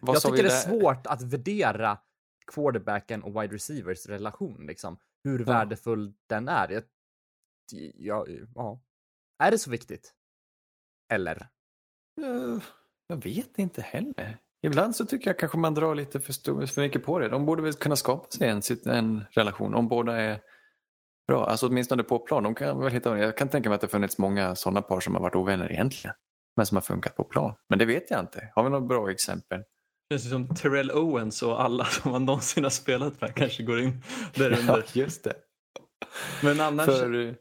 Vad jag tycker det är svårt att värdera quarterbacken och wide receivers relation, liksom. Hur Ja. värdefull den är. Jag, ja, ja. Är det så viktigt? Eller? Eh, Jag vet inte heller. Ibland så tycker jag kanske man drar lite för, stor, för mycket på det. De borde väl kunna skapa sig en, en relation om båda är bra. Alltså åtminstone på plan. De kan väl hitta, jag kan tänka mig att det funnits många sådana par som har varit ovänner egentligen. Men som har funkat på plan. Men det vet jag inte. Har vi några bra exempel? Det känns som Terrell Owens och alla som man någonsin har spelat med kanske går in där under. just det. Men annars, För, eh,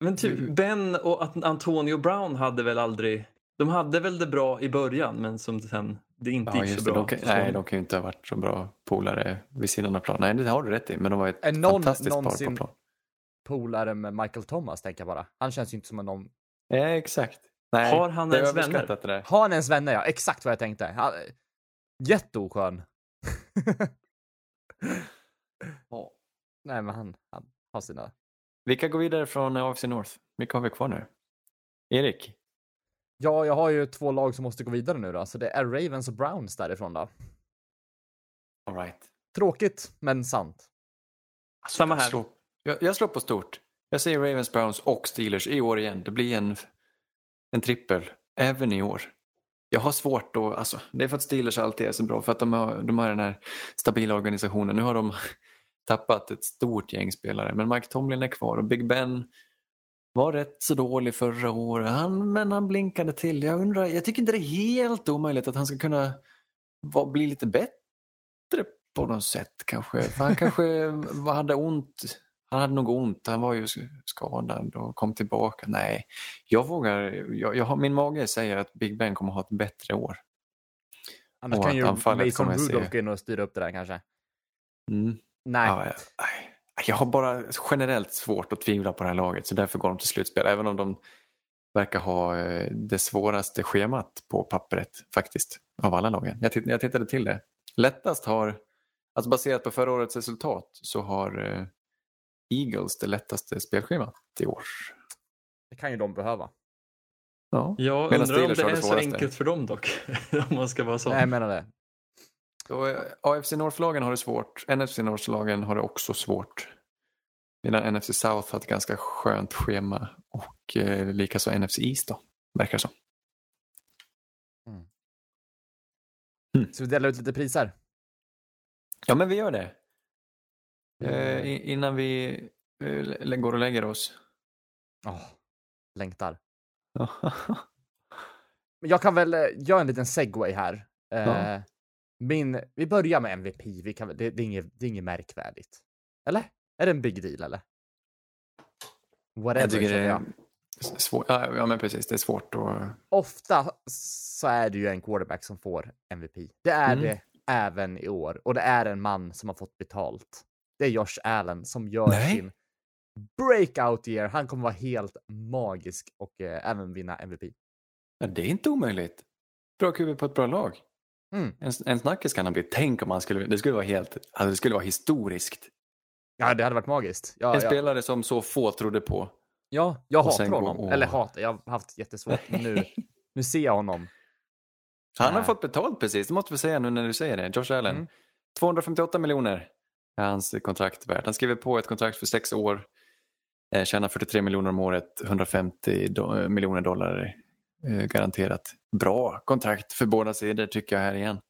men typ Ben och Antonio Brown hade väl aldrig, de hade väl det bra i början men som sen det inte ja, gick så det. bra. De kan, nej, de kan ju inte ha varit så bra polare vid sidan av plan. Nej, det har du rätt i. Men de var ett Är någon fantastiskt par någonsin- på plan. Polare med Michael Thomas, tänker jag bara. Han känns ju inte som en någon... Ja, exakt. Nej, Har han ens vänner? det där. Har han ens vänner? Ja, exakt vad jag tänkte. Han... Jätteoskön. [LAUGHS] Ja. Nej, men han, han har sina... Vilka går vidare från AFC North? Vilka har vi kvar nu? Erik? Ja, jag har ju två lag som måste gå vidare nu då, så det är Ravens och Browns därifrån då. All right. Tråkigt, men sant. Samma Jag här. slår, jag, jag slår på stort. Jag säger Ravens, Browns och Steelers i år igen. Det blir en, en trippel även i år. Jag har svårt att, alltså, det är för att Steelers alltid är så bra, för att de har, de har den här stabila organisationen. Nu har de [LAUGHS] tappat ett stort gäng spelare, men Mike Tomlin är kvar och Big Ben var rätt så dålig förra året, han, men han blinkade till. Jag undrar, jag tycker inte det är helt omöjligt att han ska kunna va, bli lite bättre på något sätt kanske. För han kanske [LAUGHS] var- hade ont. Han hade nog ont. Han var ju skadad och kom tillbaka. Nej, jag vågar. Jag, jag min mage säger att Big Ben kommer ha ett bättre år. Annars Och kan ju Mason Rudolph gå in och styra upp det där kanske. Mm. Nej. Ja, jag, jag har bara generellt svårt att tvivla på det här laget så därför går de till slutspel. Även om de verkar ha eh, det svåraste schemat på pappret faktiskt. Av alla lagen. Jag, titt, jag tittade till det. Lättast har, alltså baserat på förra årets resultat, så har eh, Eagles det lättaste spelschemat i år. Det kan ju de behöva. Ja. Jag undrar om det är så enkelt för dem dock. [LAUGHS] om man ska vara sån. Nej, jag menar det. Så, eh, AFC North-lagen har det svårt. NFC North-lagen har det också svårt. Medan NFC South har ett ganska skönt schema och eh, likaså NFC East då, verkar det som. Så vi delar ut lite priser. Ja, men vi gör det. Eh, innan vi eh, går och lägger oss. Åh, längtar. [LAUGHS] Men jag kan väl eh, göra en liten segway här. Eh, Ja. Min, vi börjar med MVP. Vi kan, det, det, är inget, det är inget märkvärdigt. Eller? Är det en big deal eller? Whatever, jag tycker det är svårt. Ja, ja, men precis. Det är svårt att... Ofta så är det ju en quarterback som får MVP. Det är Mm. det även i år. Och det är en man som har fått betalt. Det är Josh Allen som gör Nej. sin breakout year. Han kommer vara helt magisk och eh, även vinna MVP. Ja, det är inte omöjligt. Bra QB på ett bra lag. Mm. En, en snackis kan han bli. Tänk om han skulle... Det skulle vara helt... Alltså det skulle vara historiskt. Ja, det hade varit magiskt. Ja, en ja. spelare som så få trodde på. Ja, jag hatar honom. åh. Eller hatar, jag har haft jättesvårt. Men nu, [LAUGHS] nu ser jag honom. Han har Nej. fått betalt precis, det måste vi säga nu när du säger det. Josh Allen. Mm. 258 miljoner är hans kontrakt värt. Han skriver på ett kontrakt för sex år. Eh, tjänar 43 miljoner om året, 150 do- miljoner dollar garanterat. Bra kontrakt för båda sidor tycker jag här igen.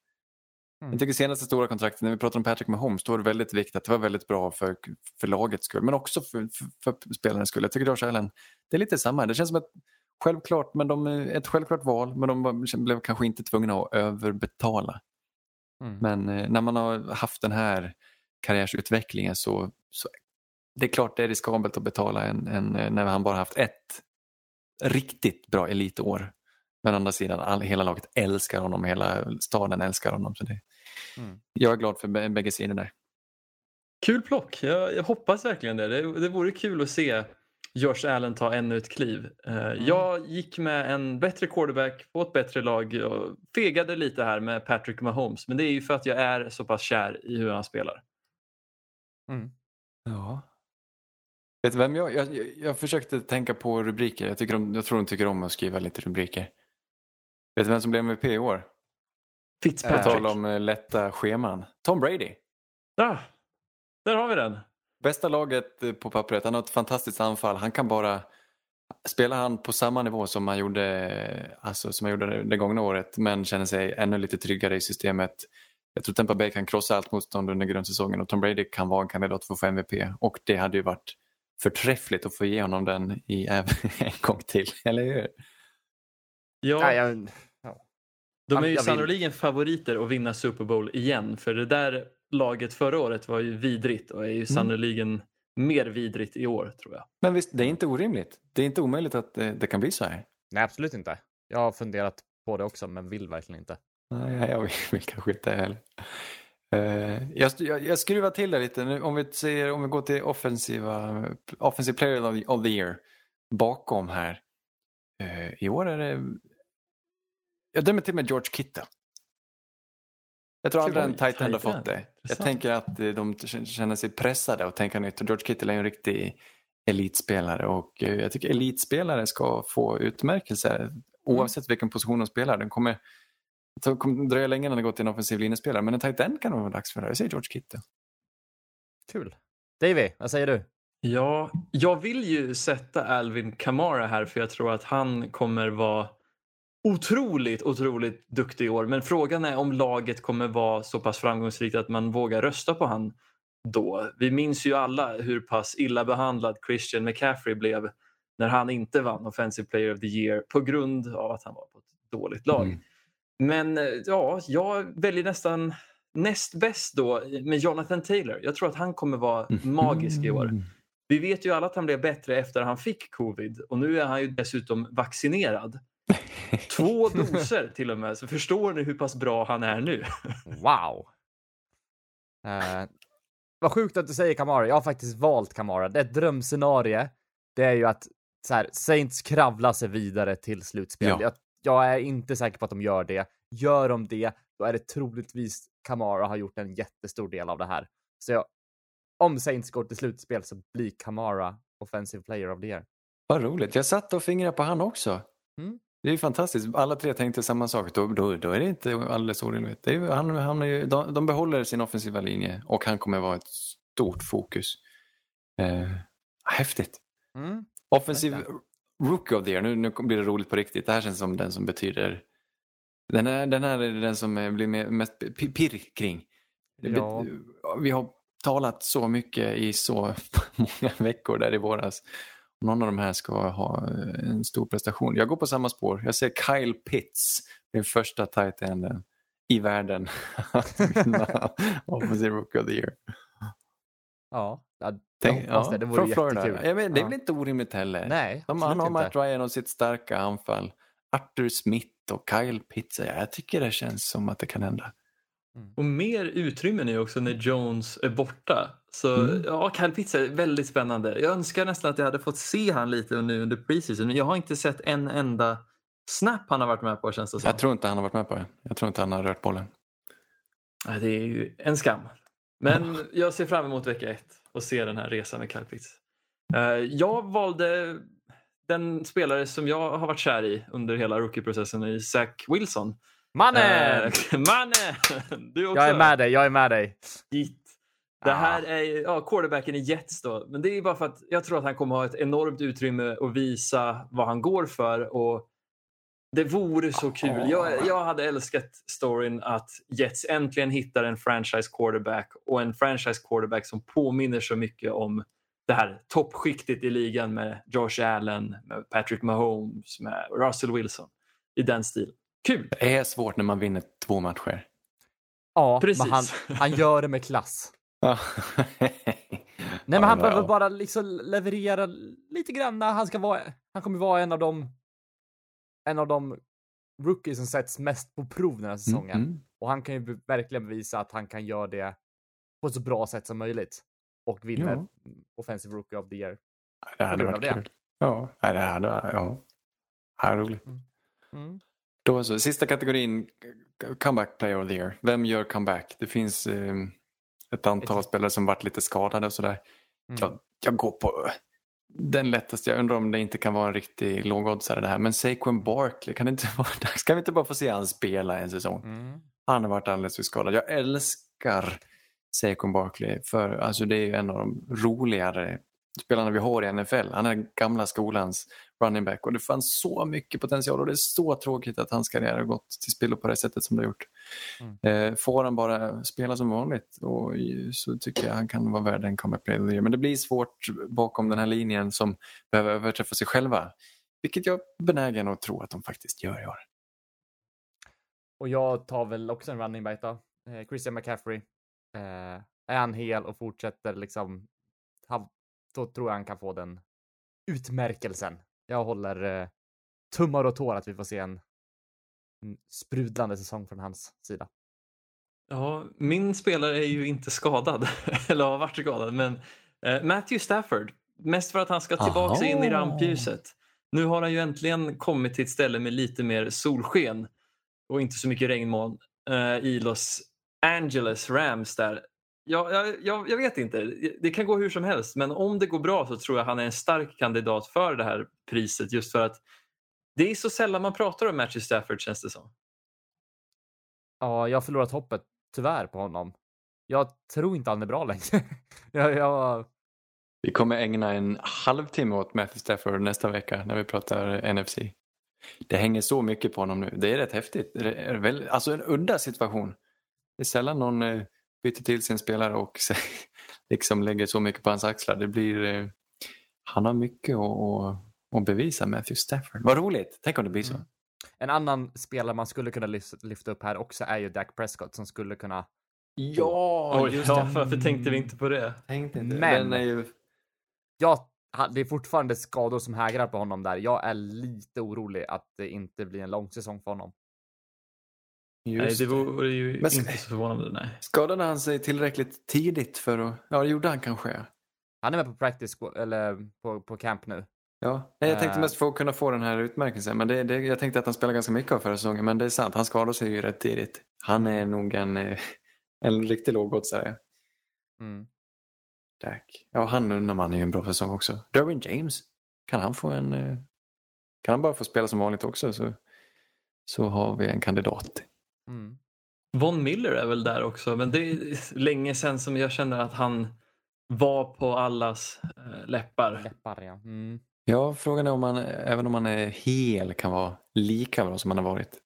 Mm. Jag tycker senaste stora kontraktet, när vi pratar om Patrick Mahomes, då är det väldigt viktigt att det var väldigt bra för, för lagets skull, men också för, för, för spelarens skull. Jag tycker Josh Allen, det är lite samma. Det känns som ett självklart, men de, ett självklart val, men de var- blev kanske inte tvungna att överbetala. Mm. Men eh, när man har haft den här karriärsutvecklingen så, så det är klart det är riskabelt att betala en, en, eh, när han bara haft ett riktigt bra elitår. Men å andra sidan, all, hela laget älskar honom, hela staden älskar honom. Så det, Mm. Jag är glad för bä- bägge sidor där. Kul plock. Jag, jag hoppas verkligen det. det. Det vore kul att se Josh Allen ta ännu ett kliv. Eh, Jag gick med en bättre quarterback på ett bättre lag och fegade lite här med Patrick Mahomes. Men det är ju för att jag är så pass kär i hur han spelar. Mm. Ja. Vet du vem jag, jag, jag, försökte tänka på rubriker. Jag, tycker om, jag tror de tycker om att skriva lite rubriker. Vet du vem som blev MVP i år? På Fitzpatrick. tal om eh, lätta scheman. Tom Brady. Ah, där har vi den. Bästa laget eh, på pappret. Han har ett fantastiskt anfall. Han kan bara... Spelar han på samma nivå som han gjorde, alltså, som han gjorde det gångna året men känner sig ännu lite tryggare i systemet. Jag tror Tampa Bay kan krossa allt motstånd under grundsäsongen och Tom Brady kan vara en kandidat för att få MVP. Och det hade ju varit förträffligt att få ge honom den i [LAUGHS] en gång till, eller hur? Ja, Nej, jag, de är ju sannoliken favoriter att vinna Super Bowl igen. För det där laget förra året var ju vidrigt och är ju sannoliken mer vidrigt i år tror jag. Men visst, det är inte orimligt. Det är inte omöjligt att det, det kan bli så här. nej, absolut inte. Jag har funderat på det också, men vill verkligen inte. Nej, jag vill, vill kanske inte heller. Eh, jag, jag, jag skruvar till det lite. Nu, om, vi säger, om vi går till offensiva, offensive player of the, of the year bakom här. Eh, I år är det... Jag dömer till med George Kittle. Jag tror aldrig en tight end har fått det. Jag tänker att eh, de känner sig pressade och tänka nytt. George Kittle är en riktig elitspelare och jag tycker elitspelare ska få utmärkelser oavsett vilken position de spelar. Den kommer, det kommer dröja länge när det går till en offensiv linjespelare, men en tight end kan nog vara dags för det. Jag säger George Kittle. Kul. Davy, vad säger du? Ja, jag vill ju sätta Alvin Kamara här för jag tror att han kommer vara otroligt, otroligt duktig i år. Men frågan är om laget kommer vara så pass framgångsrikt att man vågar rösta på han då. Vi minns ju alla hur pass illa behandlad Christian McCaffrey blev när han inte vann Offensive Player of the Year på grund av att han var på ett dåligt lag. Mm. Men eh, ja, jag väljer nästan näst bäst då med Jonathan Taylor. Jag tror att han kommer vara magisk i år. Vi vet ju alla att han blev bättre efter att han fick covid och nu är han ju dessutom vaccinerad. [LAUGHS] Två doser till och med, så förstår ni hur pass bra han är nu? [LAUGHS] Wow. Uh, vad sjukt att du säger Kamara. Jag har faktiskt valt Kamara. Det är ett drömscenario. Det är ju att så här, Saints kravlar sig vidare till slutspel. Ja. Jag, jag är inte säker på att de gör det. Gör de det, då är det troligtvis Kamara har gjort en jättestor del av det här. Så jag, om Saints går till slutspel så blir Kamara offensive player of the year. Vad roligt. Jag satt och fingrade på han också. Mm. Det är ju fantastiskt. Alla tre tänkte samma sak. Då, då, då är det inte alldeles orimligt. Det är, han, han är ju, de, de behåller sin offensiva linje och han kommer vara ett stort fokus. Eh, häftigt. Mm. Offensiv rookie of the year. Nu, nu blir det roligt på riktigt. Det här känns som den som betyder... Den, är, den här är den som eh, blir mest pi- pirr kring. Ja. Vi har talat så mycket i så [LAUGHS] många veckor där i våras. Någon av de här ska ha eh, en stor prestation. Jag går på samma spår. Jag ser Kyle Pitts, den första tight enden i världen [LAUGHS] att vinna [LAUGHS] Offensive Rookie of the Year. Ja, jag Tänk, hoppas ja, det. Det vore från Florida. jättekul. Ja, men det är Ja. väl inte orimligt heller? Nej, De, han har. Matt Ryan och sitt starka anfall. Arthur Smith och Kyle Pitts. Ja, Jag tycker det känns som att det kan hända. Och mer utrymme nu också när Jones är borta. Så Mm. ja, Kyle Pitts är väldigt spännande. Jag önskar nästan att jag hade fått se han lite nu under preseason. Men jag har inte sett en enda snap han har varit med på känns det som. Jag tror inte han har varit med på det. Jag tror inte han har rört bollen. Det är ju en skam. Men [LAUGHS] jag ser fram emot vecka ett och se den här resan med Pitts. Eh, Jag valde den spelare som jag har varit kär i under hela rookie-processen i Zach Wilson. Mannen! Eh, [LAUGHS] Mannen! Du också. Jag är med dig, jag är med dig. Hit. Det Ah. här är ja, quarterbacken i Jets då. Men det är bara för att jag tror att han kommer ha ett enormt utrymme att visa vad han går för. Och det vore så kul. Jag, jag hade älskat storyn att Jets äntligen hittar en franchise quarterback och en franchise quarterback som påminner så mycket om det här toppskiktet i ligan med Josh Allen, med Patrick Mahomes, med Russell Wilson. I den stilen. Kul! Det är svårt när man vinner två matcher. Ja, Precis. men han, han gör det med klass. Nej, men han behöver bara liksom leverera lite grann. Han, ska vara, han kommer vara en av de en av de rookies som sätts mest på prov den här säsongen. Mm, mm. Och han kan ju verkligen bevisa att han kan göra det på ett så bra sätt som möjligt. Och vinna Ja. Offensive Rookie of the Year. Det hade varit det. kul. Ja, det hade ja. Ja, roligt. Mm. Då så, sista kategorin, comeback player of the year. Vem gör comeback? Det finns eh, ett antal spelare som varit lite skadade och sådär. Mm. Jag, jag går på den lättaste. Jag undrar om det inte kan vara en riktig lågoddsare det här. Men Saquon Barkley, kan det inte [LAUGHS] vara dags? Kan vi inte bara få se han spela en säsong? Mm. Han har varit alldeles för skadad. Jag älskar Saquon Barkley för alltså det är ju en av de roligare spelarna vi har i NFL. Han är gamla skolans running back och det fanns så mycket potential och det är så tråkigt att hans karriär har gått till spillo på det sättet som det har gjort. Mm. Eh, får han bara spela som vanligt och så tycker jag han kan vara värd en comeback player of the year. Men det blir svårt bakom den här linjen som behöver överträffa sig själva. Vilket jag är benägen att tro att de faktiskt gör i år. Och jag tar väl också en running back då. Eh, Christian McCaffrey. Eh, är han hel och fortsätter liksom, då tror jag han kan få den utmärkelsen. Jag håller eh, tummar och tår att vi får se en, en sprudlande säsong från hans sida. Ja, min spelare är ju inte skadad, [LAUGHS] eller har varit skadad, men eh, Matthew Stafford. Mest för att han ska tillbaka Aha. in i rampljuset. Nu har han ju äntligen kommit till ett ställe med lite mer solsken och inte så mycket regnmoln eh, i Los Angeles Rams där. Ja, jag, jag, jag vet inte, det kan gå hur som helst men om det går bra så tror jag han är en stark kandidat för det här priset just för att Det är så sällan man pratar om Matthew Stafford känns det som. Ja, jag har förlorat hoppet tyvärr på honom. Jag tror inte han är bra längre. [LAUGHS] jag, jag, Vi kommer ägna en halvtimme åt Matthew Stafford nästa vecka när vi pratar NFC. Det hänger så mycket på honom nu. Det är rätt häftigt. Det är väl, alltså en udda situation. Det är sällan någon eh, byter till sin spelare och [LAUGHS] liksom lägger så mycket på hans axlar. Det blir, eh, han har mycket att, bevisa, Matthew Stafford. Vad roligt! Tänk om det blir så. Mm. En annan spelare man skulle kunna lyf- lyfta upp här också är ju Dak Prescott som skulle kunna Ja, Oj, ja, varför tänkte vi inte på det? Tänkte inte. Men- är ju... Ja, han- det är fortfarande skador som hägrar på honom där. Jag är lite orolig att det inte blir en lång säsong för honom. Nej, Just det vore ju Men- inte så förvånande. Nej. Skadade han sig tillräckligt tidigt för att... Ja, det gjorde han kanske. Han är med på practice eller på, på camp nu. Ja, nej, jag tänkte Eh. mest få kunna få den här utmärkelsen. Men det, det, jag tänkte att han spelade ganska mycket av förra säsongen. Men det är sant, han skadade sig ju rätt tidigt. Han är nog en, eh, en riktig lågoddsare. Mm. Dak. Ja, han undrar man är ju en bra säsong också. Derwin James. Kan han få en... eh, Kan han bara få spela som vanligt också så, så har vi en kandidat. Mm. Von Miller är väl där också, men det är länge sedan som jag känner att han var på allas eh, läppar. Läppar, ja. Mm. Ja, frågan är om han, även om han är hel, kan vara lika bra som han har varit.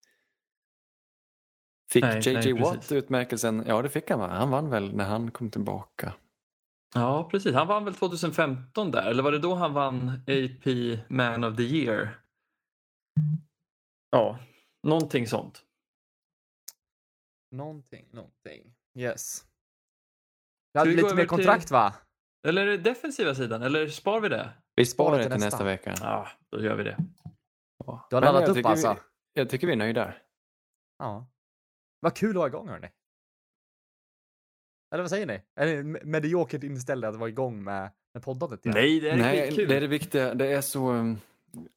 Fick Nej, JJ nej, Watt precis. utmärkelsen? Ja, det fick han va? Han vann väl när han kom tillbaka. Ja, precis. Han vann väl 2015 där, eller var det då han vann AP Man of the Year? Ja, någonting sånt. Någonting, någonting. Yes. Vi hade vi lite mer över till- kontrakt va? Eller är det defensiva sidan, eller spar vi det? Vi sparar det till nästa. nästa vecka. Ja, då gör vi det. Ja. Du har Men laddat upp alltså? Vi, jag tycker vi är nöjda. Ja. Vad kul att vara igång hörni. Eller vad säger ni? Är ni me- mediokert inställda att vara igång med, med poddandet igen? Nej, det är Nej, det är det viktiga. Det är så, um,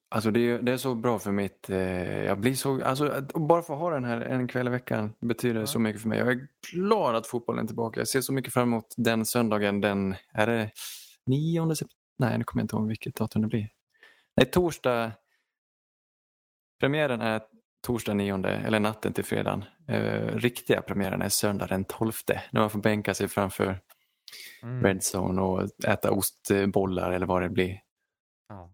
alltså det är, det är så bra för mitt... Eh, jag blir så, alltså, att bara få ha den här en kväll i veckan betyder så mycket för mig. Jag är glad att fotbollen är tillbaka. Jag ser så mycket fram emot den söndagen. Den, är det 9 september? Nej, nu kommer jag inte ihåg vilket datum det blir. Nej, torsdag. Premiären är torsdag 9, eller natten till fredagen. Eh, riktiga premiären är söndag den 12. När man får bänka sig framför Mm. Red Zone och äta ostbollar eller vad det blir. Ja.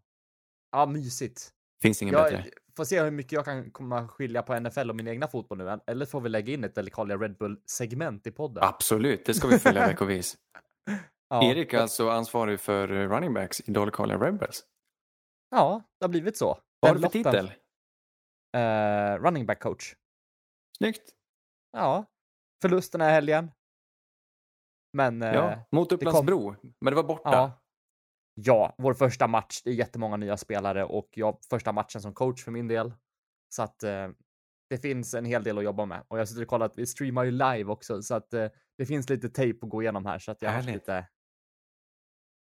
Ja, mysigt. Finns ingen Jag bättre. får se hur mycket jag kan komma skilja på NFL och min egna fotboll nu. Eller får vi lägga in ett Delicalia Red Bull-segment i podden. Absolut, det ska vi följa [LAUGHS] veckovis. Ja. Erik är alltså ansvarig för running backs i Dalecarlia Rebels. Ja, det har blivit så. Vad har du för titel? Eh, running back coach. Snyggt. Ja, förlusten är helgen. Men eh, Ja, mot Upplands kom- Bro. Men det var borta. ja. Ja, vår första match. Det är jättemånga nya spelare och jag första matchen som coach för min del. Så att eh, det finns en hel del att jobba med och jag sitter och kollar att vi streamar ju live också så att eh, det finns lite tejp att gå igenom här så att jag har lite.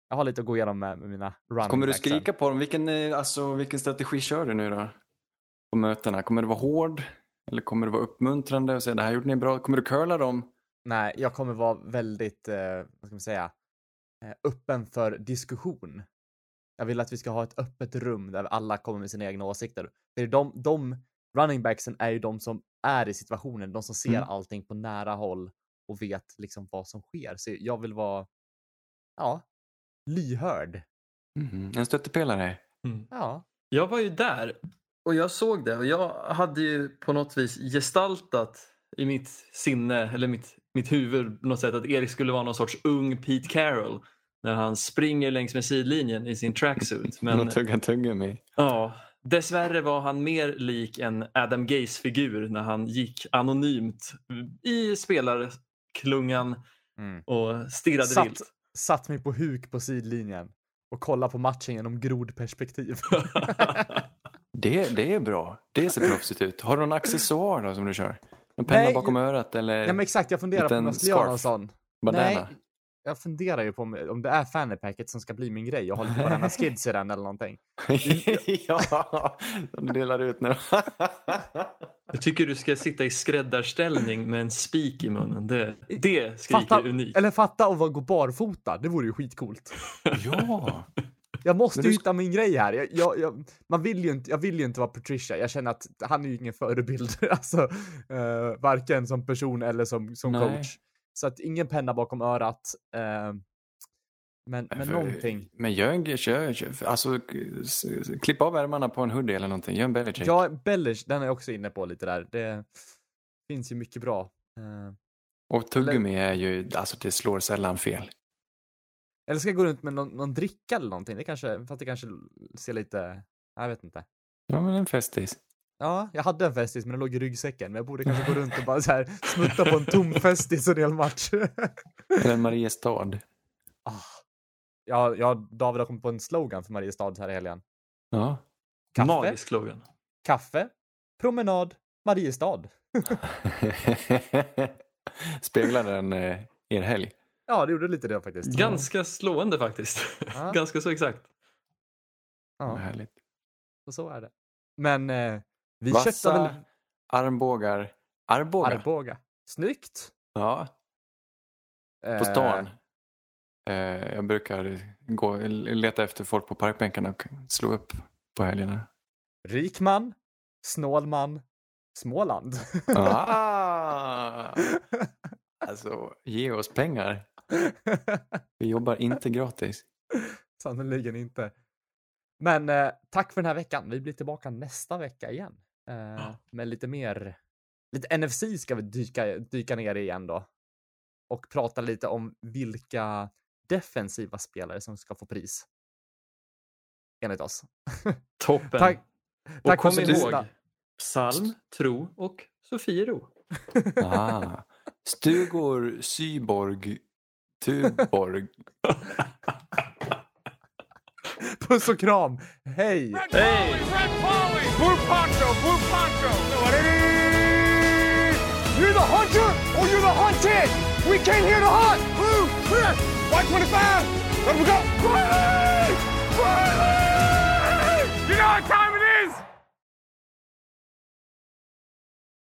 Jag har lite att gå igenom med, med mina running Kommer du backs sen. skrika på dem? Vilken, eh, alltså, vilken strategi kör du nu då? På mötena? Kommer det vara hård? Eller kommer det vara uppmuntrande och säga det här gjorde ni bra? Kommer du curla dem? Nej, jag kommer vara väldigt, eh, vad ska man säga, öppen för diskussion. Jag vill att vi ska ha ett öppet rum där alla kommer med sina egna åsikter. För det är de, de running backsen är ju de som är i situationen, de som ser Mm. allting på nära håll och vet liksom vad som sker. Så jag vill vara, ja, lyhörd. Mhm, En stöttepelare? Mm. Ja, Jag var ju där och jag såg det och jag hade ju på något vis gestaltat i mitt sinne eller mitt, mitt huvud på något sätt att Erik skulle vara någon sorts ung Pete Carroll när han springer längs med sidlinjen i sin tracksuit. [LAUGHS] Men Men... Tugga tuggummi. ja, dessvärre var han mer lik en Adam Gaze-figur när han gick anonymt i spelarklungan mm. och stirrade Satt- vilt. satt mig på huk på sidlinjen och kolla på matchen genom grodperspektiv. [LAUGHS] Det, det är bra. Det ser proffsigt ut. Har du någon accessoar då som du kör? En penna Nej, bakom örat eller ja men exakt, jag funderar på om jag ska göra någon sån. bandana? Nej, jag funderar ju på om, om det är fannypacket som ska bli min grej. Jag har lite Banana Skids i den eller någonting. [LAUGHS] ja, de delar ut nu. [LAUGHS] Jag tycker du ska sitta i skräddarställning med en spik i munnen. Det, det skriker Fatta, unikt. eller fatta att vara- gå barfota, det vore ju skitcoolt. [LAUGHS] ja, Jag måste du hitta min grej här. Jag, jag, jag, man vill ju inte, jag vill ju inte vara Patricia. Jag känner att han är ju ingen förebild. [LAUGHS] alltså, eh, varken som person eller som, som Nej. coach. Så att ingen penna bakom örat. Eh, men, men För- någonting. Men gör kör, kör, alltså klipp av ärmarna på en hoodie eller någonting. Gör en Belichick. Ja, Bellish, den är jag också inne på lite där. Det finns ju mycket bra. Eh, Och tuggummi är ju, alltså det slår sällan fel. Eller ska jag gå runt med någon, någon dricka eller någonting? Det kanske, fast det kanske ser lite, jag vet inte. Ja men en festis. Ja, jag hade en festis men den låg i ryggsäcken. Men jag borde kanske gå runt och bara så här [LAUGHS] smutta på en tom festis en hel match. Eller en Mariestad. ah. ja, ja, David har kommit på en slogan för Mariestad här i helgen. Ja. Kaffe, Magisk slogan. kaffe, promenad, Mariestad. [LAUGHS] Speglar den eh, er helg? Ja, det gjorde lite det faktiskt. Ganska slående faktiskt. Ja. [LAUGHS] Ganska så exakt. Ja, härligt. så, så är det. Men eh, vi Vassa köttar väl armbågar. Armbågar? Arboga. Snyggt! Ja, på Eh, stan. Eh, jag brukar gå, leta efter folk på parkbänkarna och slå upp på helgerna. rik man, snål man, Småland. Ah! [LAUGHS] Alltså, ge oss pengar. [LAUGHS] Vi jobbar inte gratis. Sannerligen inte. Men eh, tack för den här veckan. Vi blir tillbaka nästa vecka igen. Eh, med lite mer, lite NFC ska vi dyka, dyka ner i igen då. Och prata lite om vilka defensiva spelare som ska få pris. Enligt oss. [LAUGHS] Toppen. Tack, och tack kom ihåg, psalm, tro och Sofiero. [LAUGHS] Ah. Stugor, Syborg, Tuborg. [LAUGHS] Puss och kram. Hej! Red Polly, Red Polly! Blue Poncho, Blue Poncho! You're the hunter or you're the hunted! We came here to hunt! Blue, clear! White 25! Let we go! Riley! Riley! You know what time it